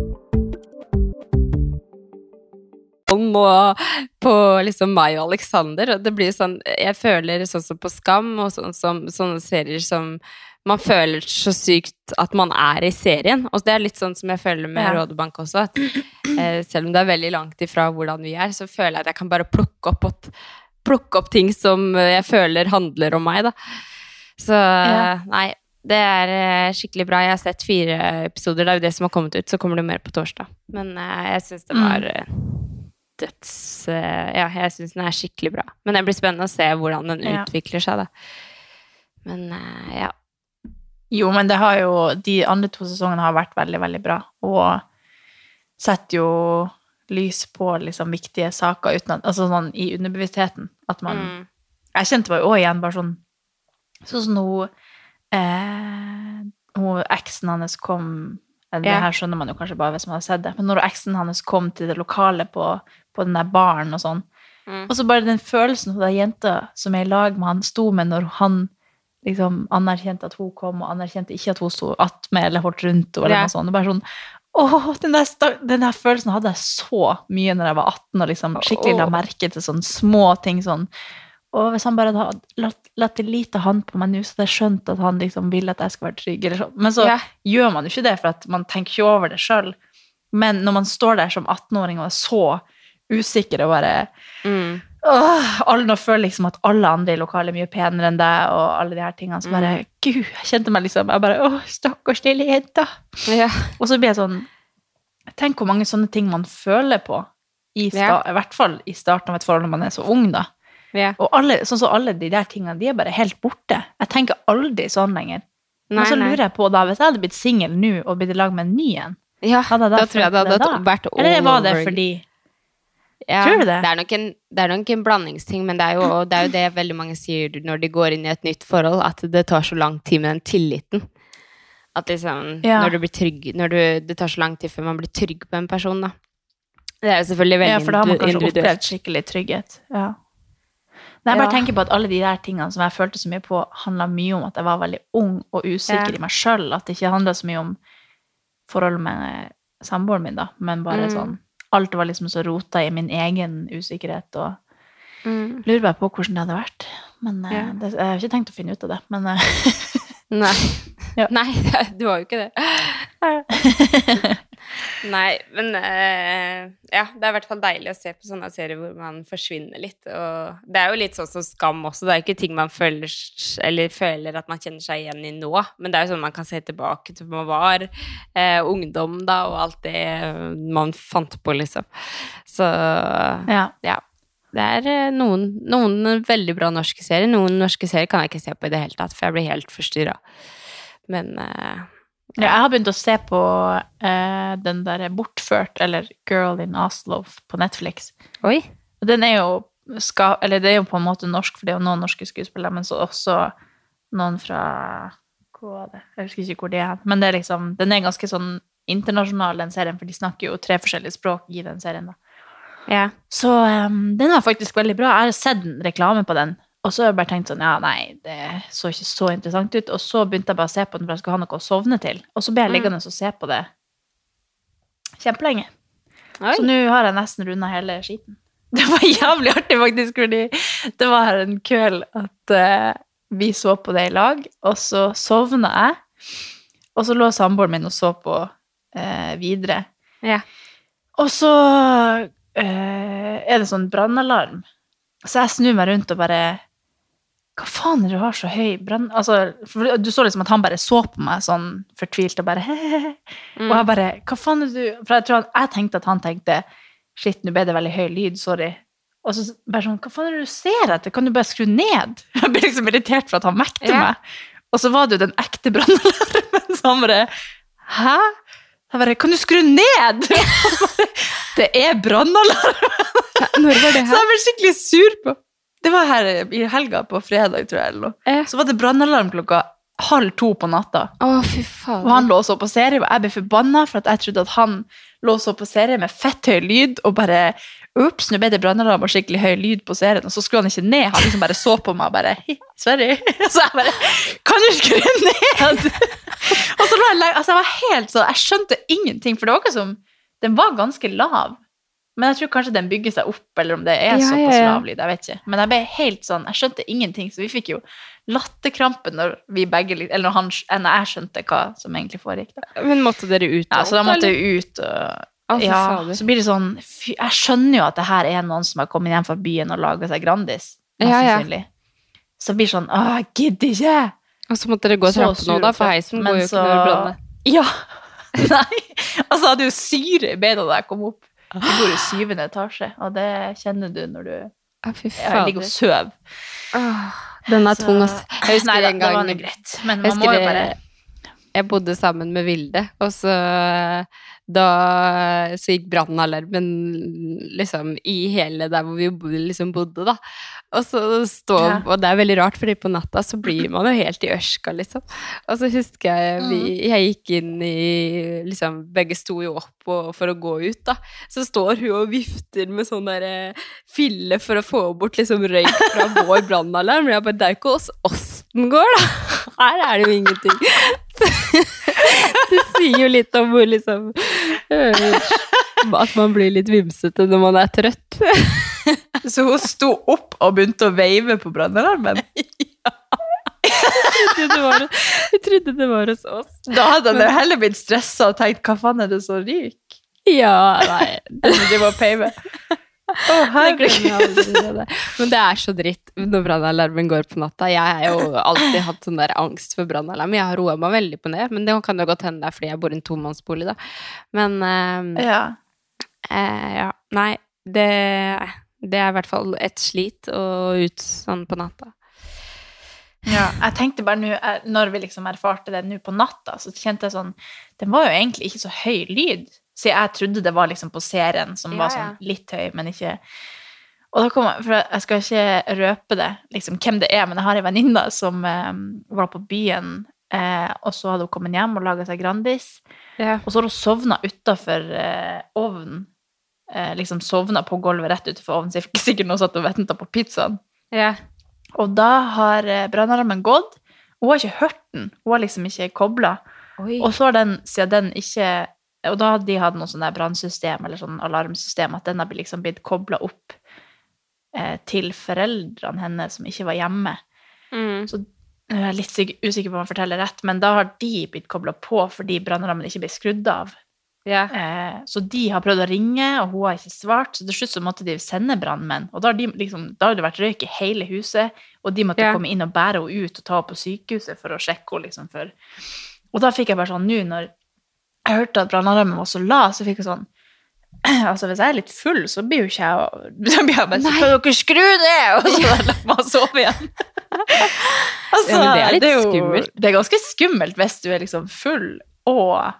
Og på liksom meg og Alexander. Og det blir sånn Jeg føler sånn som på Skam og sånn som, sånne serier som man føler så sykt at man er i serien. Og det er litt sånn som jeg føler med Ja. Rådebank også. At eh, selv om det er veldig langt ifra hvordan vi er, så føler jeg at jeg kan bare plukke opp, at, plukke opp ting som jeg føler handler om meg, da. Så Ja. nei. Det er eh, skikkelig bra. Jeg har sett fire episoder. Det er jo det som har kommet ut, så kommer det mer på torsdag. Men eh, jeg syns det Mm. var eh, døds eh, Ja, jeg syns den er skikkelig bra. Men det blir spennende å se hvordan den Ja. utvikler seg, da. Men eh, ja. Jo, men det har jo De andre to sesongene har vært veldig, veldig bra, og setter jo lys på liksom viktige saker uten at, altså sånn i underbevisstheten. At man Mm. Jeg kjente meg jo også igjen bare sånn Sånn som hun eh, hun Eksen hans kom eh, Det her skjønner man jo kanskje bare hvis man har sett det. Men når eksen hans kom til det lokale på, på den der baren og sånn, Mm. og så bare den følelsen hun den jenta som jeg i lag med han, sto med når han liksom anerkjente at hun kom, og anerkjente ikke at hun sto attmed eller holdt rundt henne, Yeah. Sånn. Bare sånn Åh, den der, den der følelsen hadde jeg så mye når jeg var 18 og liksom skikkelig la merke til sånne små ting sånn. Og hvis han bare hadde latt, det lite han på meg nå, så hadde jeg skjønt at han liksom vil at jeg skal være trygg. Eller sånn. Men så yeah. gjør man jo ikke det, for at man tenker ikke over det sjøl. Men når man står der som 18-åring og er så usikker og bare Mm. Åh, alle nå føler liksom at alle andre i lokalet er mye penere enn deg, og alle de her tingene. Så bare, gud, jeg kjente meg liksom Jeg bare, åh, stakkars lille jenta. Ja. Og så blir jeg sånn Tenk hvor mange sånne ting man føler på, i, sta, Ja. i hvert fall i starten av et forhold når man er så ung, da. Ja. Og alle, sånn så alle de der tingene, de er bare helt borte. Jeg tenker aldri sånn lenger. Nei, Men så nei. lurer jeg på, da, hvis jeg hadde blitt singel nå og blitt i lag med en ny en, Ja, jeg da da tror jeg det hadde da? vært all eller var det fordi Ja, Tror du det? Det er, nok en, er nok en blandingsting, men det er, jo, det er jo det veldig mange sier når de går inn i et nytt forhold, at det tar så lang tid med den tilliten. At liksom, Ja. når du blir trygg når du, Det tar så lang tid før man blir trygg på en person, da. Det er jo selvfølgelig veldig Ja, for da har man kanskje opplevd skikkelig trygghet. Ja. Nei, jeg bare Ja. tenker på at alle de der tingene som jeg følte så mye på, handla mye om at jeg var veldig ung og usikker Ja. i meg sjøl. At det ikke handla så mye om forholdet med samboeren min, da, men bare Mm. sånn Alt var liksom så rota i min egen usikkerhet, og Mm. lurer bare på hvordan det hadde vært. Men eh, Ja. det, jeg har ikke tenkt å finne ut av det. Men eh, Nei. Ja. Nei, du har jo ikke det. Nei, men uh, ja, det er i hvert fall deilig å se på sånne serier hvor man forsvinner litt. Og det er jo litt sånn som Skam også. Det er ikke ting man føler, eller føler at man kjenner seg igjen i nå, men det er jo sånn man kan se tilbake til hvor man var uh, ungdom da, og alt det man fant på, liksom. Så ja. ja. Det er eh, noen, noen veldig bra norske serier. Noen norske serier kan jeg ikke se på i det hele tatt, for jeg blir helt forstyrra. Men eh, Ja, jeg har begynt å se på eh, den der Bortført, eller Girl in Oslo på Netflix. Oi. Den er jo ska, Eller det er jo på en måte norsk, for det er jo noen norske skuespillere, men så også noen fra Hvor var det? Jeg husker ikke hvor de er. Men det er liksom, den er ganske sånn internasjonal, den serien, for de snakker jo tre forskjellige språk i den serien. da. Ja. Så um, den var faktisk veldig bra. Jeg har sett reklame på den, og så har jeg bare tenkt sånn, ja, nei, det så ikke så interessant ut. Og så begynte jeg bare å se på den, for jeg skulle ha noe å sovne til. Og så ble jeg Mm. liggende og se på det kjempelenge. Oi. Så nå har jeg nesten runda hele skiten. Det var jævlig artig, faktisk, fordi det var en kveld at uh, vi så på det i lag, og så sovna jeg. Og så lå samboeren min og så på uh, videre. Ja. Og så uh, er det sånn brannalarm. Så jeg snur meg rundt og bare Hva faen er det du har så høy brann... Altså, du så liksom at han bare så på meg sånn fortvilt og bare hehehe. Og jeg bare Hva faen er det du For jeg tror han, jeg tenkte at han tenkte Shit, nå ble det veldig høy lyd, sorry. Og så bare sånn Hva faen er det du ser etter? Kan du bare skru ned? Jeg ble liksom irritert for at han vekte Ja. meg. Og så var det jo den ekte brannalarmen, så han bare Hæ? Jeg bare Kan du skru ned? det er brannalarmen! Når var det Så jeg ble skikkelig sur på Det var her i helga, på fredag, tror jeg. eller noe. Eh. Så var det brannalarm klokka halv to på natta. Å, fy faen. Og han lå og så på serie, og jeg ble forbanna for at jeg trodde at han lå og så på serie med fett høy lyd, og bare Ops, nå ble det brannalarm og skikkelig høy lyd på serien, og så skulle han ikke ned. Han liksom bare så på meg og bare «Hi, Sorry. Så jeg bare Kan du skru ned? og så lå jeg Altså, jeg var helt sånn Jeg skjønte ingenting, for det var ikke som Den var ganske lav. Men jeg tror kanskje den bygger seg opp, eller om det er Ja, såpass ja, ja. lav lyd. Jeg vet ikke. Men jeg ble helt sånn Jeg skjønte ingenting, så vi fikk jo latterkrampe når vi begge Eller når, han, når jeg skjønte hva som egentlig foregikk. da. Men måtte dere ut? Ja, så da måtte vi ut og Altså, ja, fader. så blir det sånn fy, Jeg skjønner jo at det her er noen som har kommet hjem fra byen og laga seg Grandis. Mest sannsynlig. Så det sånn Å, jeg gidder ikke! Og så måtte dere gå trappene nå, da, for heisen går jo ikke når du blander. Ja! Nei. Altså, jeg hadde jo syre i beina da jeg kom opp. Jeg bor i syvende etasje, og det kjenner du når du Å, jeg ligger og sover. Den er tung, ass. Jeg husker Nei, da, en det var noe greit. Men man må jo bare Jeg bodde sammen med Vilde, og så da så gikk brannalarmen liksom i hele der hvor vi liksom bodde, da. Og så stå, Ja. og det er veldig rart, fordi på natta så blir man jo helt i ørska, liksom. Og så husker jeg vi, jeg gikk inn i liksom, Begge sto jo opp og, for å gå ut, da. Så står hun og vifter med sånn der eh, fille for å få bort liksom røyk fra vår brannalarm. jeg bare, det er jo ikke hos oss den går, da. Her er det jo ingenting. det sier jo litt om hvor liksom øh, At man blir litt vimsete når man er trøtt. Så hun sto opp og begynte å veive på brannalarmen? Jeg trodde var, jeg trodde det var hos oss. Da hadde han heller blitt stressa og tenkt hva faen er det som ryker? Ja, nei De må det der. Men det er så dritt når brannalarmen går på natta. Jeg har jo alltid hatt sånn der angst for brannalarm. Jeg har roa meg veldig på det, men det kan jo godt hende det er fordi jeg bor i en tomannsbolig, da. Men eh, Ja. eh, ja, nei, det, det er i hvert fall et slit å ut sånn på natta. Ja, jeg tenkte bare nå, når vi liksom erfarte det nå på natta, så kjente jeg sånn Den var jo egentlig ikke så høy lyd, så jeg trodde det var liksom på serien som Ja, var sånn litt høy, men ikke Og da kom jeg, for jeg skal ikke røpe det, liksom hvem det er, men jeg har ei venninne som eh, var på byen, eh, og så hadde hun kommet hjem og laga seg Grandis, og så har hun sovna utafor eh, ovnen. Eh, liksom sovna på gulvet rett utenfor ovnen, så ikke sikkert noe satt og venta på pizzaen. Ja. Og da har eh, brannalarmen gått, hun har ikke hørt den. Hun har liksom ikke kobla. Og så har den, siden den ikke Og da hadde de hatt noe sånn brannsystem eller sånn alarmsystem, at den har liksom blitt kobla opp eh, til foreldrene hennes som ikke var hjemme. Mm. Så jeg er litt usikker på om jeg forteller rett, men da har de blitt kobla på fordi brannalarmen ikke ble skrudd av. Ja. Eh, så de har prøvd å ringe, og hun har ikke svart. Så til slutt så måtte de sende brannmenn. Og da har, de, liksom, da har det vært røyk i hele huset, og de måtte Ja. komme inn og bære henne ut og ta henne på sykehuset for å sjekke henne. Liksom, for. Og da fikk jeg bare sånn Nå når jeg hørte at brannalarmen var så lav, så fikk jeg sånn Altså, hvis jeg er litt full, så blir jo ikke jeg Så blir jeg bare sånn kan dere skru det! Og så lar meg sove igjen. altså, Ja, det er litt jo- skummelt. Det er ganske skummelt hvis du er liksom full og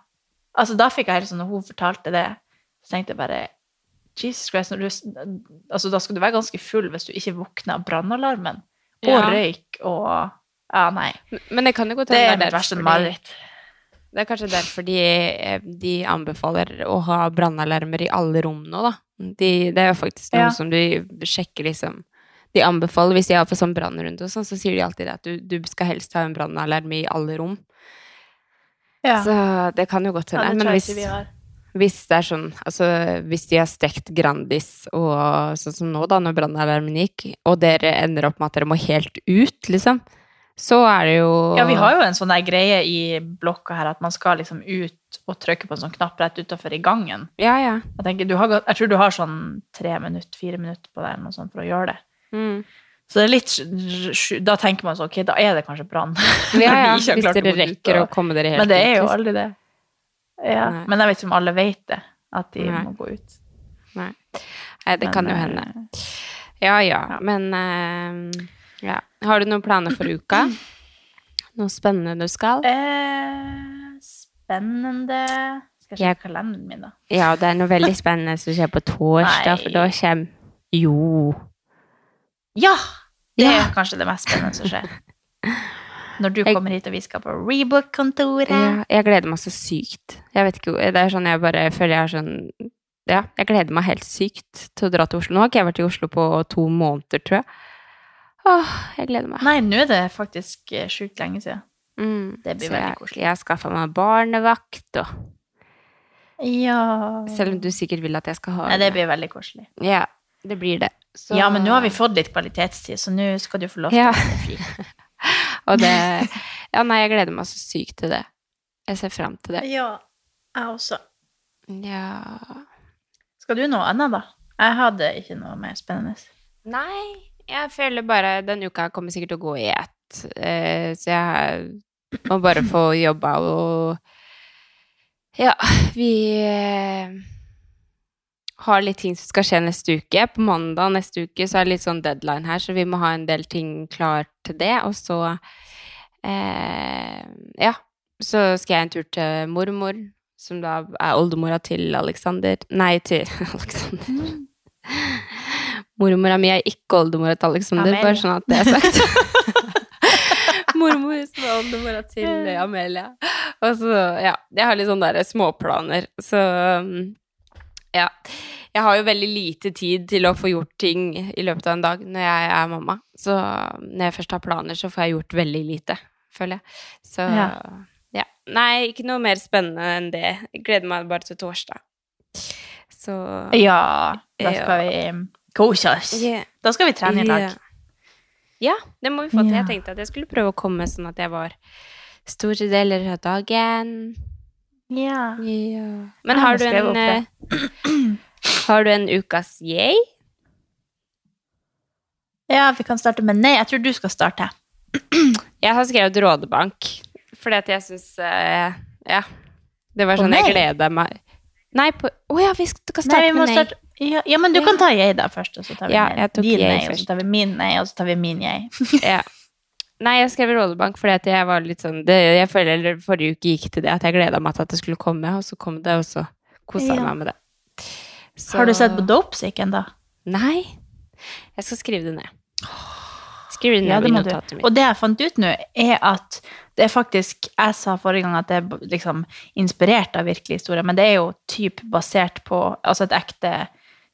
Altså, da fikk jeg helt sånn, når hun fortalte det, så tenkte jeg bare Jesus Christ, du, altså, da skal du være ganske full hvis du ikke våkner av brannalarmen. Og Ja. røyk og Ja, nei. Men det kan jo godt Det er mitt verste mareritt. Det er kanskje derfor de, eh, de anbefaler å ha brannalarmer i alle rom nå, da. De, det er jo faktisk noe Ja. som du sjekker, liksom. De anbefaler, hvis de har for sånn brann rundt og sånn, så sier de alltid at du, du skal helst ha en brannalarm i alle rom. Ja. Så det kan jo godt hende. Ja, Men hvis, hvis det er sånn Altså, hvis de har stekt Grandis og sånn som nå, da, når brannalarmen gikk, og dere ender opp med at dere må helt ut, liksom, så er det jo Ja, vi har jo en sånn der greie i blokka her at man skal liksom ut og trykke på en sånn knapp rett utafor i gangen. Ja, ja. Jeg, tenker, du har, jeg tror du har sånn tre minutter, fire minutter på det eller noe sånt for å gjøre det. Mm. Så litt Da tenker man sånn, ok, da er det kanskje brann. Ja, ja. Hvis dere rekker å komme dere helt ut. Men det er jo liksom. aldri det. Ja. Men jeg vet ikke om alle vet det, at de Nei. må gå ut. Nei. Nei, det Men, kan jo eh, hende. Ja, ja, men uh, ja. Har du noen planer for uka? Noe spennende du skal? Eh, spennende Skal Jeg- sjekke kalenderen min, da? Ja, det er noe veldig spennende som skjer på torsdag, for da kommer Jo. Ja! Det Ja. er kanskje det mest spennende som skjer. Når du Jeg- kommer hit og vi skal på Rebook-kontoret. Ja, jeg gleder meg så sykt. Jeg vet ikke, Det er sånn jeg bare føler jeg har sånn Ja, jeg gleder meg helt sykt til å dra til Oslo. Nå har ikke jeg vært i Oslo på to måneder, tror jeg. Åh, jeg gleder meg. Nei, nå er det faktisk eh, sjukt lenge siden. Mm, Det blir veldig jeg, koselig. Jeg har skaffa meg barnevakt, og Ja selv om du sikkert vil at jeg skal ha Nei, det blir veldig koselig. Ja, det blir det. Så- Ja, men nå har vi fått litt kvalitetstid, så nå skal du få lov til Ja. å være fri. Og det Ja, nei, jeg gleder meg så sykt til det. Jeg ser fram til det. Ja, jeg også. Ja Skal du noe annet, da? Jeg hadde ikke noe mer spennende. Nei, jeg føler bare Den uka kommer sikkert til å gå i ett. Eh, så jeg må bare få jobba og Ja, vi eh, har litt ting som skal skje neste uke. På mandag neste uke så er det litt sånn deadline her, så vi må ha en del ting klart til det. Og så eh, Ja. så skal jeg en tur til mormor, som da er oldemora til Alexander Nei, til Alexander. Mormora mi er ikke oldemora til Alexander, Amelia. bare sånn at det er sagt. Mormor som er oldemora til Amelia. Og så, ja, jeg har litt sånne der småplaner. Så ja. Jeg har jo veldig lite tid til å få gjort ting i løpet av en dag når jeg er mamma. Så når jeg først har planer, så får jeg gjort veldig lite, føler jeg. Så ja. Ja. Nei, ikke noe mer spennende enn det. Jeg gleder meg bare til torsdag. Så Ja, da skal vi kose oss. Yeah. Da skal vi trene i dag. Ja. Ja, det må vi få til. Jeg tenkte at jeg skulle prøve å komme sånn at jeg var store deler av dagen. Ja. Ja. Men har du en eh, Har du en ukas yay? ja, vi kan starte med nei. Jeg tror du skal starte. Jeg har skrevet Rådebank, fordi at jeg syns uh, Ja. Det var sånn jeg nei? gleda meg Nei, på Å ja, vi skal Nei, starte vi med nei. starte ja, ja, men du Ja. kan ta jeg da først, og så tar vi Ja, nei. din jeg nei, og så tar vi min nei, og så tar vi min jeg. Ja. Nei, jeg skrev Rådebank fordi jeg var litt sånn det, Jeg føler eller forrige uke gikk til det at jeg gleda meg til at det skulle komme, og så kom det, og så kosa jeg Ja. meg med det. Så- Har du sett på Dopesick ennå? Nei. Jeg skal skrive det ned. Skrive det ned Ja, det i notatet mitt. Og det jeg fant ut nå, er at det er faktisk Jeg sa forrige gang at det er liksom inspirert av virkelig historie, men det er jo typ basert på altså et ekte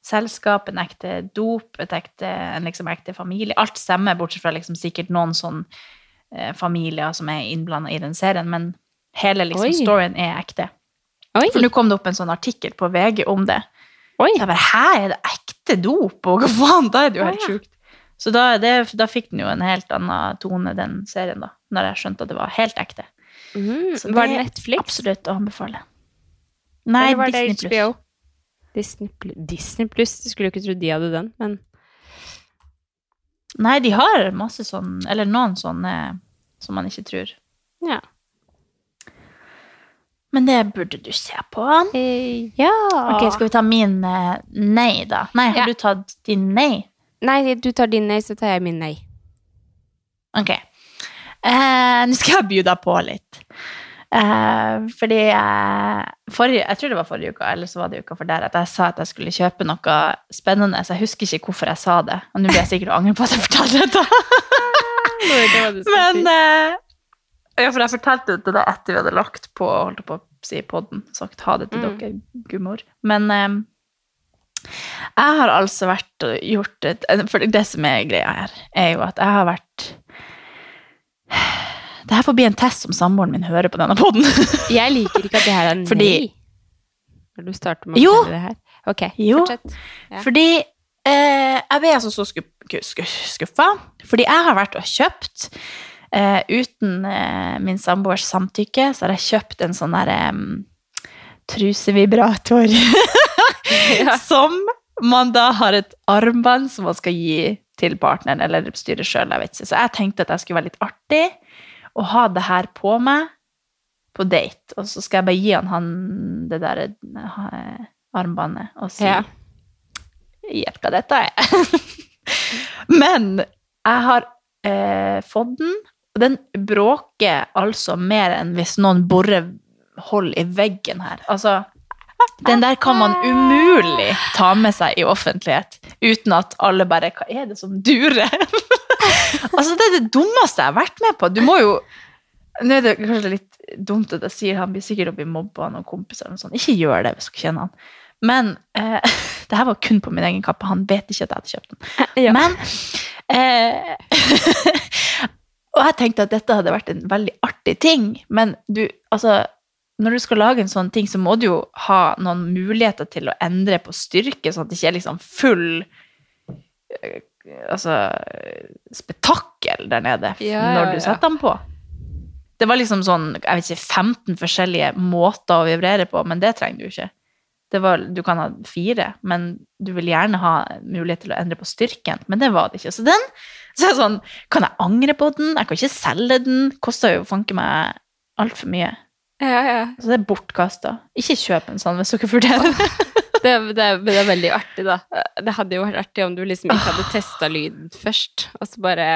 selskap, en ekte dop, ekte, en liksom ekte familie. Alt stemmer, bortsett fra liksom sikkert noen sånn eh, familier som er innblanda i den serien, men hele liksom storyen er ekte. Oi. For nå kom det opp en sånn artikkel på VG om det. Oi. Så jeg bare, Hæ, er det ekte dop? Og hva faen? Da er det jo helt sjukt. Så da, det, da fikk den jo en helt annen tone, den serien, da. Når jeg skjønte at det var helt ekte. Mm, Så Var det det er Netflix? Absolutt å anbefale. Nei, var det Disney Plus. Disney, Disney Pluss. Skulle jo ikke tro de hadde den, men Nei, de har masse sånn, eller noen sånne som man ikke tror. ja. Men det burde du se på. Eh, ja. Ok, skal vi ta min eh, nei, da? Nei, har Ja. du tatt din nei? Nei, du tar din nei, så tar jeg min nei. Ok. Eh, Nå skal jeg by deg på litt. Eh, fordi jeg, forrige, jeg tror det var forrige uka, eller så var det uka for der, at jeg sa at jeg skulle kjøpe noe spennende, så jeg husker ikke hvorfor jeg sa det. Og nå blir jeg sikkert angre på at jeg fortalte dette. Men eh, ja, for jeg fortalte det da etter vi hadde lagt på holdt på å si podden, sagt ha det til Mm. dere, gummor. Men eh, jeg har altså vært og gjort et For det som er greia her, er jo at jeg har vært Det her får bli en test som samboeren min hører på denne podden. Jeg liker ikke at det her er nei. Fordi- Når du starter med å Jo. det her. Ok, Jo. fortsett. Ja. Fordi eh, jeg ble altså så skuff, skuff, skuffa. Fordi jeg har vært og kjøpt, eh, uten eh, min samboers samtykke, så har jeg kjøpt en sånn der em, trusevibrator. Som man da har et armbånd som man skal gi til partneren, eller styret sjøl. Så jeg tenkte at jeg skulle være litt artig og ha det her på meg på date. Og så skal jeg bare gi han, han det der eh, armbåndet og si Ja. Gjett hva dette er. Men jeg har eh, fått den, og den bråker altså mer enn hvis noen borer hold i veggen her. Altså, den der kan man umulig ta med seg i offentlighet uten at alle bare Hva er det som durer? altså, det er det dummeste jeg har vært med på. Du må jo Nå er det kanskje litt dumt at jeg sier han blir sikkert å bli mobba av noen kompiser. eller noe sånt. Ikke gjør det hvis du kjenner han. Men eh, det her var kun på min egen kappe. Han vet ikke at jeg hadde kjøpt den. Ja. Men eh, Og jeg tenkte at dette hadde vært en veldig artig ting, men du, altså når du skal lage en sånn ting, så må du jo ha noen muligheter til å endre på styrke, sånn at det ikke er liksom full eh, altså, spetakkel der nede Ja, når du setter den på. Det var liksom sånn, jeg vet ikke, 15 forskjellige måter å vibrere på, men det trenger du ikke. Det var, du kan ha fire, men du vil gjerne ha mulighet til å endre på styrken. Men det var det ikke. Så den så jeg sånn, kan jeg angre på den? Jeg kan ikke selge den. Koster jo fanken meg altfor mye. Ja, ja. Så det er bortkasta. Ikke kjøp en sånn hvis dere vurderer det. Det, det, det er veldig artig, da. Det hadde jo vært artig om du liksom ikke hadde testa lyden først, og så bare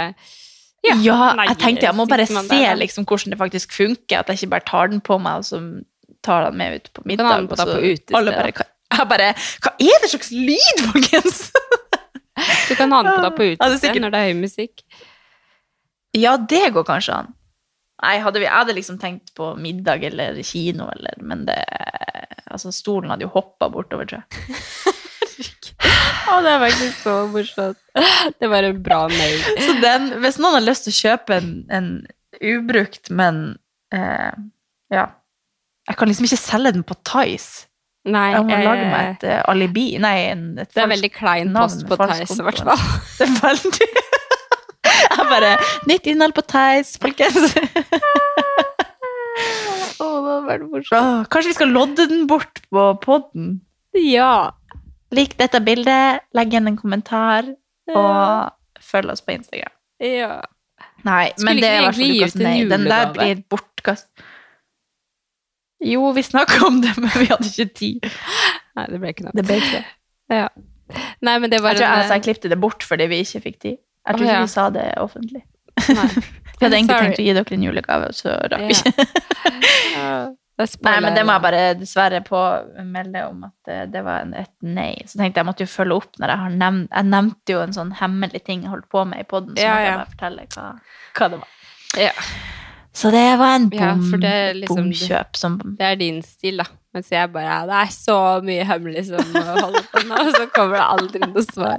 Ja, Nei, jeg tenkte jeg må bare se der, liksom, hvordan det faktisk funker, at jeg ikke bare tar den på meg, og så tar den med ut på middag. og så på utested, alle bare, hva, jeg bare Hva er det slags lyd, folkens? Du kan ha den på deg på Ja, det utested sikkert- når det er høy musikk. Ja, det går kanskje an. Nei, hadde vi, jeg hadde liksom tenkt på middag eller kino, eller, men det Altså, stolen hadde jo hoppa bortover, tror jeg. Å, det er faktisk så morsomt. Det var en bra mail. Så den, hvis noen har lyst til å kjøpe en, en ubrukt, men eh, Ja. Jeg kan liksom ikke selge den på Tice. Nei, Jeg må eh, lage meg et eh, alibi. Nei, en, et Det er veldig klein post på Tice, i hvert fall. Det er veldig Jeg bare Nytt innhold på Theis, folkens. Å, det hadde vært morsomt. Kanskje vi skal lodde den bort på podden? Ja. Lik dette bildet, legg igjen en kommentar, og følg oss på Instagram. ja. Nei, Skulle men det er i hvert fall ukas nei. Den der blir bortkast. Jo, vi snakka om det, men vi hadde ikke tid. Nei, det ble ikke noe. Det ble ikke det. Ja. Nei, men det var Jeg tror jeg, altså, jeg klippte det bort fordi vi ikke fikk tid. Jeg tror ikke ja. vi sa det offentlig. Nei. Vi hadde egentlig tenkt å gi dere en julegave, og så rakk vi ikke. Nei, men det må jeg. jeg bare dessverre påmelde om at det, det var et nei. Så tenkte jeg måtte jo følge opp når jeg har nevnt Jeg nevnte jo en sånn hemmelig ting jeg holdt på med i poden, så Ja, måtte jeg bare fortelle hva, hva det var. Ja. Så det var en Ja, bom, er liksom- bomkjøp som Det er din stil, da. Mens jeg bare ja, Det er så mye hemmelig som holder på nå, og så kommer det aldri noe svar.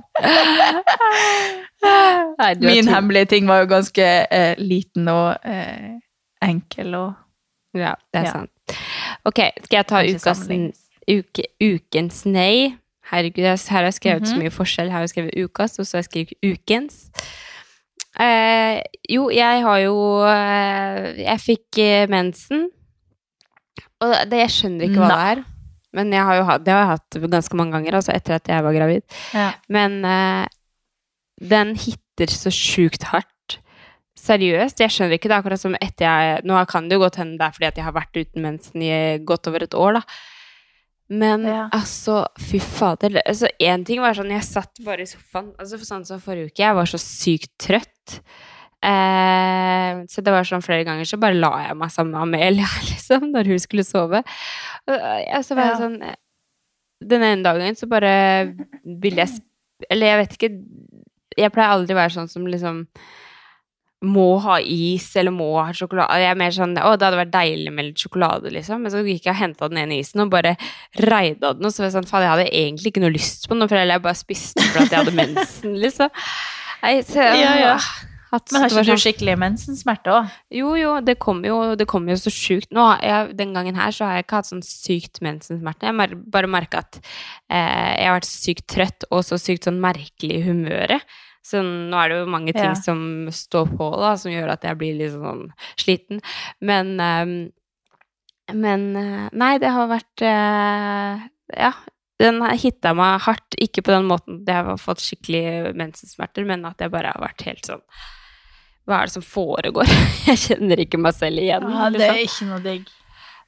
Nei, Min hemmelige ting var jo ganske eh, liten og eh, enkel og Ja, det er Ja. sant. Ok, skal jeg ta ukas, uke, ukens nei? Herregud, her har jeg skrevet så Mhm. mye forskjell. Her har jeg skrevet ukas, og så har jeg skrevet ukens. Eh, jo, jeg har jo eh, Jeg fikk eh, mensen. Og det, jeg skjønner ikke hva det er. Men har hatt, det har jeg hatt ganske mange ganger, altså etter at jeg var gravid. Ja. Men uh, den hitter så sjukt hardt. Seriøst, jeg skjønner ikke. Det akkurat som etter jeg Nå kan det jo godt hende det er fordi at jeg har vært uten mensen i godt over et år, da. Men Ja. altså, fy fader. Altså, Én ting var sånn, jeg satt bare i sofaen altså sånn som forrige uke, jeg var så sykt trøtt. Eh, så det var sånn flere ganger så bare la jeg meg sammen med Amelia, liksom, når hun skulle sove. Og, så var jeg Ja. sånn Den ene dagen så bare ville jeg Eller jeg vet ikke Jeg pleier aldri å være sånn som liksom må ha is eller må ha sjokolade. Jeg er mer sånn Å, det hadde vært deilig med litt sjokolade, liksom. Men så gikk jeg og henta den ene isen og bare reida den, og så var jeg sånn Faen, jeg hadde egentlig ikke noe lyst på den, for jeg bare spiste den fordi jeg hadde mensen, liksom. Nei, så, Ja, ja. Men har ikke du sånn- skikkelig mensensmerter òg? jo, jo, det kommer jo, det kommer jo så sjukt. Nå, jeg, den gangen her så har jeg ikke hatt sånn sykt mensensmerter. Jeg har bare merka at eh, jeg har vært sykt trøtt og så sykt sånn merkelig i humøret. Så nå er det jo mange ting Ja. som står på, da, som gjør at jeg blir litt sånn sliten. Men eh, Men eh, nei, det har vært eh, Ja. Den har hitta meg hardt. Ikke på den måten at jeg har fått skikkelig mensensmerter, men at jeg bare har vært helt sånn Hva er det som foregår? Jeg kjenner ikke meg selv igjen. Ja, det er liksom. ikke noe digg.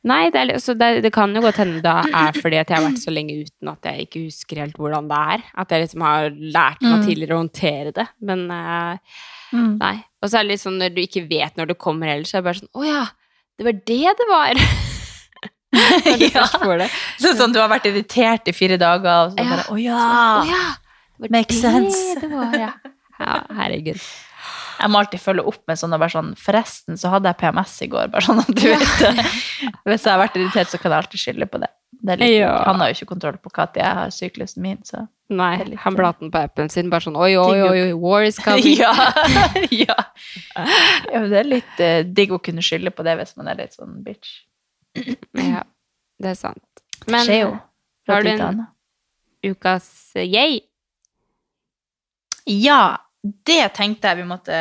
Nei, det, er, så det, det kan jo godt hende det er fordi at jeg har vært så lenge uten at jeg ikke husker helt hvordan det er. At jeg liksom har lært meg Mm. tidligere å håndtere det. Men uh, Mm. nei. Og så er det litt sånn når du ikke vet når du kommer ellers, så er det bare sånn Å ja, det var det det var! Du Ja. det. Sånn som du har vært irritert i fire dager, og så Ja. bare Å ja! Å ja! Det var Makes det sense. det var, ja. ja. Herregud. Jeg må alltid følge opp med sånn, og bare sånn Forresten så hadde jeg PMS i går, bare sånn at du vet det. Hvis jeg har vært irritert, så kan jeg alltid skylde på det. det litt, Ja. Han har jo ikke kontroll på når jeg har syklusen min, så Nei, litt, han den på appen sin, bare sånn Oi, oi, oi, oi war is coming. ja. ja. ja det er litt uh, digg å kunne skylde på det hvis man er litt sånn bitch. Ja, det er sant. Det Men skjer jo. har du en- ukas yay? Ja, det tenkte jeg vi måtte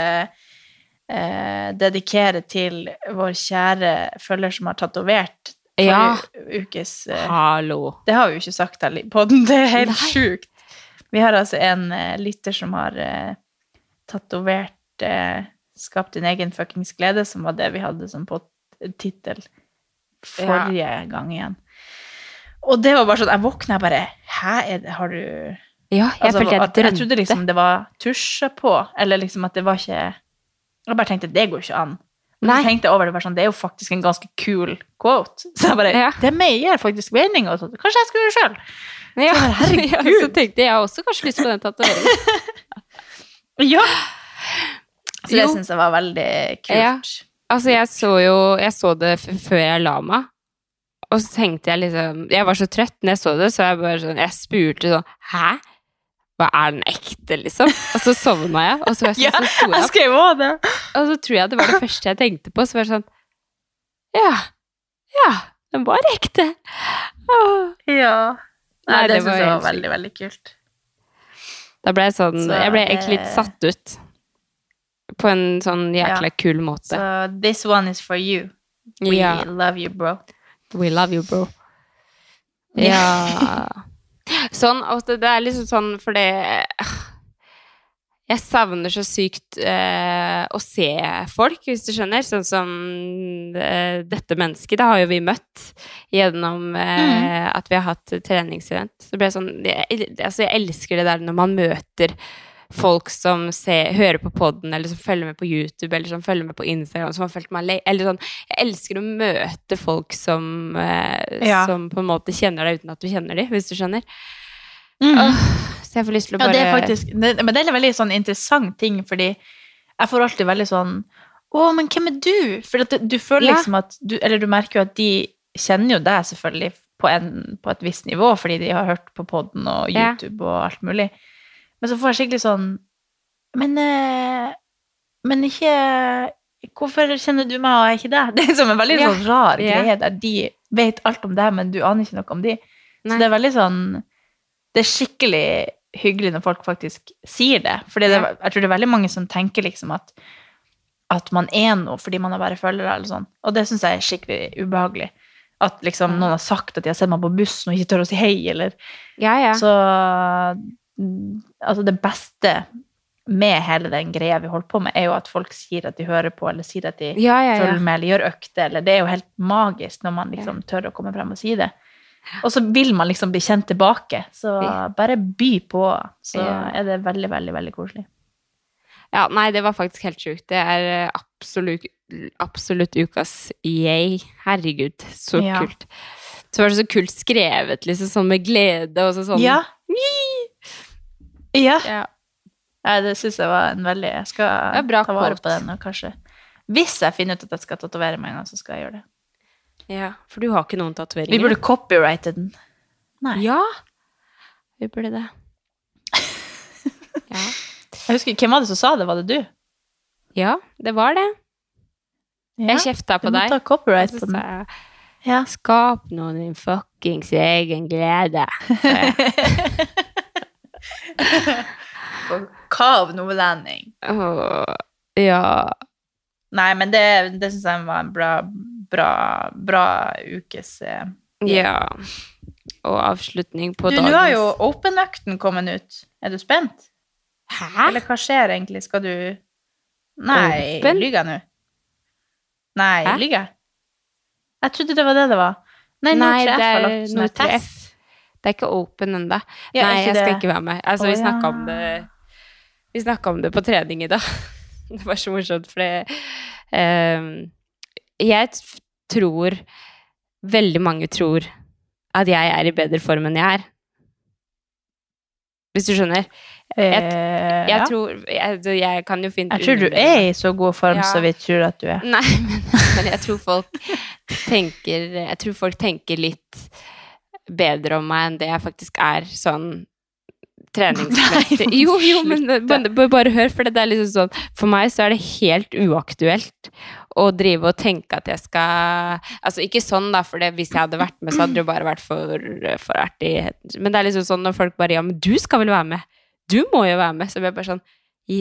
eh, dedikere til vår kjære følger som har tatovert Ja. ukes eh, Hallo. Det har vi jo ikke sagt her på den, det er helt Nei. sjukt. Vi har altså en eh, lytter som har eh, tatovert eh, 'Skap din egen fuckings glede', som var det vi hadde som på tittel forrige gang igjen. Og det var bare sånn, jeg våkna bare Hæ, det, har du Ja, jeg altså, følte jeg drømte. jeg trodde liksom det var tusja på, eller liksom at det var ikke Jeg bare tenkte, det går ikke an. Men så tenkte jeg over det, sånn, det er jo faktisk en ganske kul quote. Så jeg bare, Ja. det gir faktisk mening, og sånn. Kanskje jeg skal gjøre det selv. Ja, Så ja, så tenkte jeg også kanskje lyst på den tatoveringen. Ja. Så det syns jeg var veldig kult. Ja. Altså, jeg så jo Jeg så det før jeg la meg. Og så tenkte jeg liksom Jeg var så trøtt når jeg så det, så jeg bare sånn Jeg spurte sånn Hæ? Hva er den ekte, liksom? Og så sovna jeg, og så var jeg så, sånn, så sto jeg jeg opp. skrev også det. Og så tror jeg det var det første jeg tenkte på. Så var det sånn Ja. Ja, den var ekte. Åh. Ja. Nei, Nei, det, det synes var jeg var veldig, veldig kult. Da ble jeg sånn Så Jeg ble egentlig litt satt ut. På en sånn jækla Ja. kul måte. Så this one is for you. We Ja. love you, bro. We love you, bro. Ja. Sånn, og det, det er liksom sånn fordi Jeg savner så sykt eh, å se folk, hvis du skjønner. Sånn som eh, dette mennesket. Det har jo vi møtt gjennom eh, at vi har hatt treningsevent. Så ble sånn jeg, altså jeg elsker det der når man møter folk som ser, hører på podden, eller som følger med på YouTube, eller som følger med på Instagram, som har fulgt meg eller sånn, Jeg elsker å møte folk som, eh, Ja. som på en måte kjenner deg uten at du kjenner dem, hvis du skjønner. Mm. Åh, så jeg får lyst til å bare Ja, det er faktisk det, Men det er en veldig sånn interessant ting, fordi jeg får alltid veldig sånn Å, men hvem er du? For at du, føler Ja. liksom at du Eller du merker jo at de kjenner jo deg selvfølgelig på, en, på et visst nivå, fordi de har hørt på podden og. YouTube og alt mulig. Men så får jeg skikkelig sånn Men eh, Men ikke Hvorfor kjenner du meg og jeg ikke deg? Det er som en veldig Ja. sånn rar greie der de vet alt om deg, men du aner ikke noe om de. Så det er veldig sånn Det er skikkelig hyggelig når folk faktisk sier det. For Ja. jeg tror det er veldig mange som tenker liksom at, at man er noe fordi man har bare følgere eller sånn. Og det syns jeg er skikkelig ubehagelig. At liksom noen har sagt at de har sett meg på bussen og ikke tør å si hei, eller Ja, ja. Så altså det beste med hele den greia vi holder på med, er jo at folk sier at de hører på, eller sier at de ja, ja, ja. følger med, eller gjør økter, eller det er jo helt magisk når man liksom tør å komme frem og si det. Og så vil man liksom bli kjent tilbake, så bare by på, så er det veldig, veldig, veldig koselig. Ja, nei, det var faktisk helt sjukt. Det er eh, absolutt, absolutt ukas yay. Herregud, så kult. Så var det så kult skrevet, liksom, sånn med glede og så sånn. Ja. Ja. Ja. Nei, det syns jeg var en veldig Jeg skal ta vare på den, og kanskje Hvis jeg finner ut at jeg skal tatovere meg en gang, så skal jeg gjøre det. Ja, for du har ikke noen tatoveringer? Vi burde copyrighte den. Nei. Ja, vi burde det. Ja. Jeg husker, Hvem var det som sa det? Var det du? ja, det var det. Jeg kjefta du på må deg. ta copyright på den. Ja. Skap nå din fuckings egen glede. Kav nordlending. Åh, ja. Nei, men det, det syns jeg var en bra, bra, bra ukes eh, Ja. Og avslutning på Du, dagens nå har jo Open-økten kommet ut. Er du spent? Hæ? Eller hva skjer egentlig? Skal du Nei, Open? lyver jeg nå? Nei, lyver jeg? Jeg trodde det var det det var. Nei, Nei, Nord3F det er lagt sånn her Nord3F. test. Det er ikke open ennå. Ja, Nei, jeg skal det. ikke være med. Altså, oh, vi snakka ja. om det Vi snakka om det på trening i dag. Det var så morsomt, for det ehm, Jeg tror Veldig mange tror at jeg er i bedre form enn jeg er. Hvis du skjønner? Jeg, Eh, jeg ja. tror jeg, jeg kan jo finne Jeg tror du er i så god form Ja. som vi tror at du er. Nei, men, men jeg tror folk tenker Jeg tror folk tenker litt bedre om meg enn det jeg faktisk er sånn treningsmessig. Jo, jo, men bare, bare, hør, for det er liksom sånn For meg så er det helt uaktuelt å drive og tenke at jeg skal Altså ikke sånn, da, for det, hvis jeg hadde vært med, så hadde det jo bare vært for, for artig. Men det er liksom sånn når folk bare Ja, men du skal vel være med? Du må jo være med. Så blir jeg bare sånn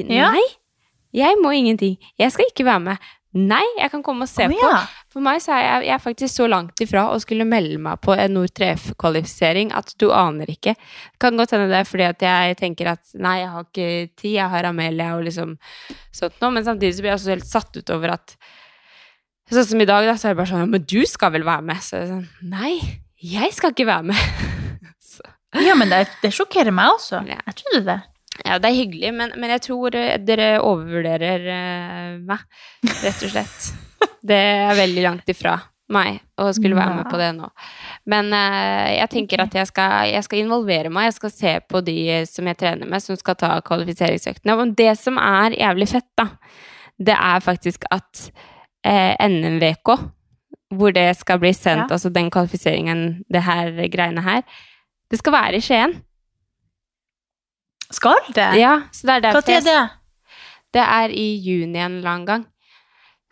Nei, jeg må ingenting. Jeg skal ikke være med. Nei, jeg kan komme og se Å, på. For meg så er jeg, jeg er faktisk så langt ifra å skulle melde meg på en Nord 3F-kvalifisering at du aner ikke. Det kan godt hende det er fordi at jeg tenker at nei, jeg har ikke tid, jeg har Amelia og liksom sånt noe, men samtidig så blir jeg også helt satt ut over at Sånn som i dag, da, så er det bare sånn men du skal vel være med? Så er jeg sånn Nei, jeg skal ikke være med. Ja, men det, det sjokkerer meg også. Ja. Jeg trodde det. Ja, det er hyggelig, men, men jeg tror dere overvurderer eh, meg, rett og slett. Det er veldig langt ifra meg å skulle være med på det nå. Men uh, jeg tenker at jeg skal, jeg skal involvere meg. Jeg skal se på de som jeg trener med, som skal ta kvalifiseringsøktene. Men det som er jævlig fett, da, det er faktisk at uh, NMVK, hvor det skal bli sendt, Ja. altså den kvalifiseringen, det her greiene her, det skal være i Skien. Skal det? Ja, så det er derfor tid er det? Det er i juni en eller annen gang.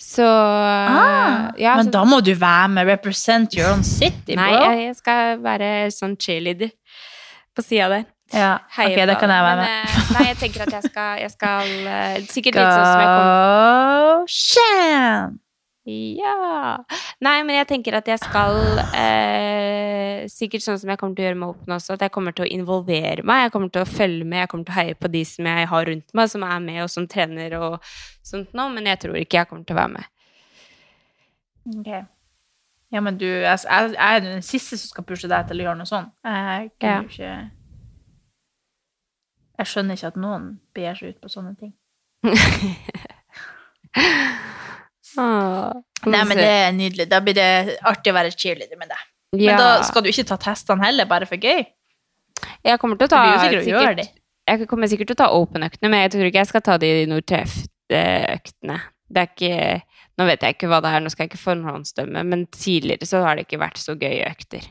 Så Ah, ja, men så, da må du være med. Represent your own city, Nei, bro. jeg, jeg skal være sånn cheerleader på sida der. Ja, Heie ok, da kan jeg være med. Men, nei, jeg tenker at jeg skal, jeg skal eh, Sikkert litt sånn som jeg kommer Go Shan! Ja. Nei, men jeg tenker at jeg skal eh, Sikkert sånn som jeg kommer til å gjøre med Open også, at jeg kommer til å involvere meg. Jeg kommer til å følge med, jeg kommer til å heie på de som jeg har rundt meg, som er med, og som trener og sånt nå, men jeg tror ikke jeg kommer til å være med. Ok. Ja, men du, jeg, jeg jeg er den siste som skal pushe deg til å gjøre noe sånt. Jeg kan Ja. jo ikke Jeg skjønner ikke at noen begir seg ut på sånne ting. Nei, men det er nydelig. Da blir det artig å være cheerleader med deg. Men da skal du ikke ta testene heller, bare for gøy? Jeg kommer til å Du ta sikkert de. Jeg kommer sikkert til å ta open-øktene, men jeg tror ikke jeg skal ta de Nordtreff-øktene. Det er ikke Nå vet jeg ikke hva det er, nå skal jeg ikke forhåndsdømme, men tidligere så har det ikke vært så gøye økter.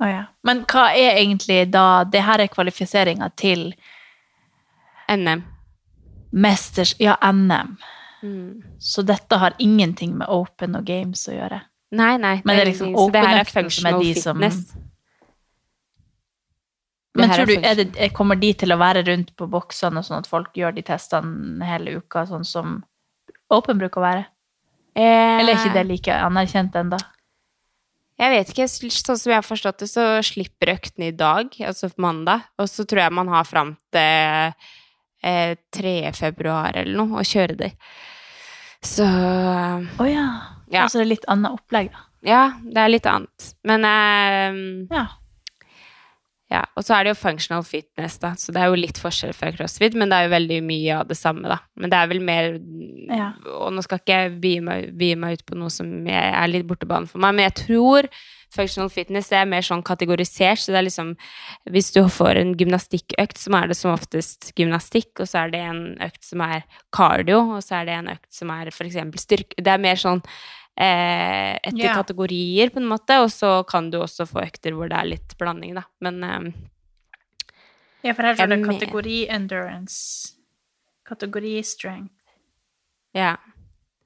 Å ja. Men hva er egentlig da Det her er kvalifiseringa til NM. mesters... Ja, NM. Mm. Så dette har ingenting med Open og Games å gjøre. Nei, nei. Men det er liksom ingenting, det her er functional de som- fitness. Men tror du, det, er- kommer de til å være rundt på boksene, sånn at folk gjør de testene hele uka, sånn som Open bruker å være? Eh, Eller er ikke det like anerkjent ennå? Jeg vet ikke, sånn som jeg har forstått det, så slipper øktene i dag, altså mandag, og så tror jeg man har fram til eh, 3. februar eller noe å kjøre det. Så Å ja. Ja. Altså det er litt annet opplegg, da. ja, det er litt annet. Men eh, Ja. ja, og så er det jo functional fitness, da, så det er jo litt forskjell fra crossfit, men det er jo veldig mye av det samme, da. Men det er vel mer Ja. Og nå skal ikke jeg vie meg, meg ut på noe som er litt bortebane for meg, men jeg tror functional fitness det er mer sånn kategorisert, så det er liksom Hvis du får en gymnastikkøkt, så er det som oftest gymnastikk, og så er det en økt som er cardio, og så er det en økt som er eksempel styrke Det er mer sånn eh, etter yeah. kategorier, på en måte, og så kan du også få økter hvor det er litt blanding, da. Men eh, Ja, for her står det kategori endurance. Kategori strength. ja.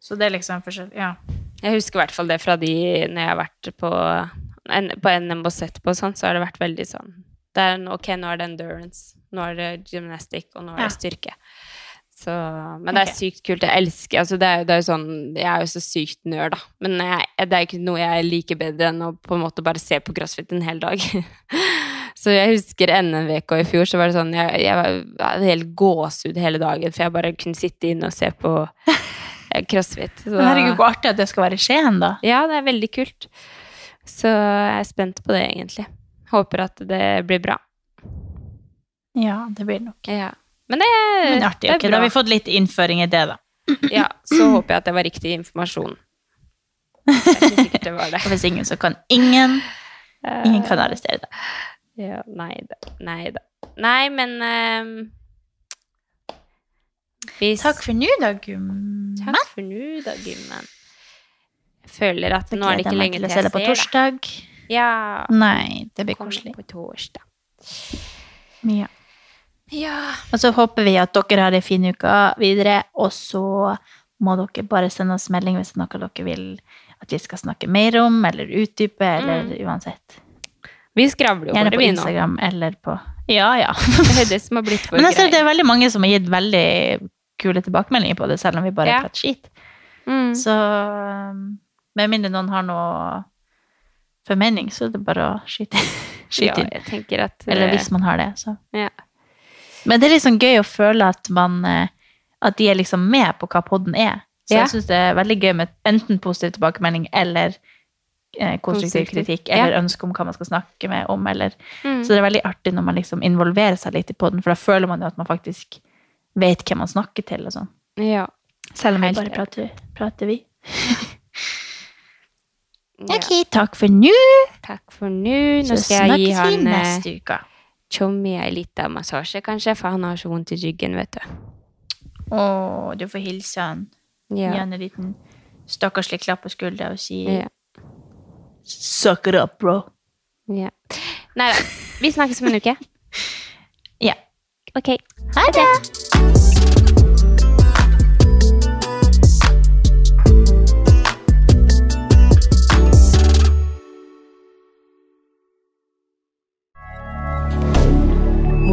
Så det er liksom forskjell Ja. Jeg husker i hvert fall det fra de når jeg har vært på, en, på NM og sett på sånn, så har det vært veldig sånn det er, en- Ok, nå er det endurance, nå er det gymnastikk, og nå er Ja. det styrke. Så, men det er okay. sykt kult. Jeg elsker altså det, er, det er sånn Jeg er jo så sykt nerd, da. Men jeg, det er ikke noe jeg liker bedre enn å på en måte bare se på crossfit en hel dag. så jeg husker NM-VK i fjor, så var det sånn Jeg, jeg, var, helt gåsehud hele dagen, for jeg bare kunne sitte inne og se på crossfit. Så, herregud, så artig at det skal være i Skien, da. ja, det er veldig kult. Så jeg er spent på det, egentlig. Håper at det blir bra. Ja, det blir nok. Ja. Men det, Men artig. det er Ok, da har vi fått litt innføring i det, da. Ja, så håper jeg at det var riktig informasjon. Det er ikke sikkert det var det. Og hvis ingen, så kan ingen. Ingen kan arrestere deg. Ja, nei da. Nei da. Nei, men ehm, hvis, Takk for nå, da, gummen. Takk for nå, da, Gymmen. Jeg føler at nå er det ikke lenge til jeg å se jeg deg på ser torsdag. Ja. Nei, det blir koselig. på torsdag. Ja. Ja. Og så håper vi at dere har ei fin uke videre, og så må dere bare sende oss melding hvis noe dere vil at vi skal snakke mer om, eller utdype, eller uansett. Vi skravler jo bare vi nå. Gjerne på Instagram eller på Ja, ja. Det er det som har blitt vår Men jeg ser det er veldig mange som har gitt veldig kule tilbakemeldinger på det, selv om vi bare Ja. prater skit. Mm. Så um, med mindre noen har noe formening, så er det bare å skyte, skyte inn. jeg tenker at Eller eh, hvis man har det, så. ja. Men det er liksom gøy å føle at man eh, At de er liksom med på hva podden er. Så Ja. jeg syns det er veldig gøy med enten positiv tilbakemelding eller eh, konstruktiv kritikk, kritikk ja. eller ønske om hva man skal snakke med om. Eller. Mm. Så det er veldig artig når man liksom involverer seg litt i podden, for da føler man jo at man faktisk vet hvem man snakker til. og sånn. Ja. Selv om vi bare prater, prater vi. ja. Ok, takk for nå. Takk for nå. Nå Så skal jeg gi han eh, neste uke. Tjommi ei lita massasje, kanskje, for han har så vondt i ryggen, vet du. Å, du får hilse han. Gi han en liten stakkarslig klapp på skuldra og si Ja. Suck it up, bro. ja. Nei da. Vi snakkes om en uke. Ja. Ok. Ha det!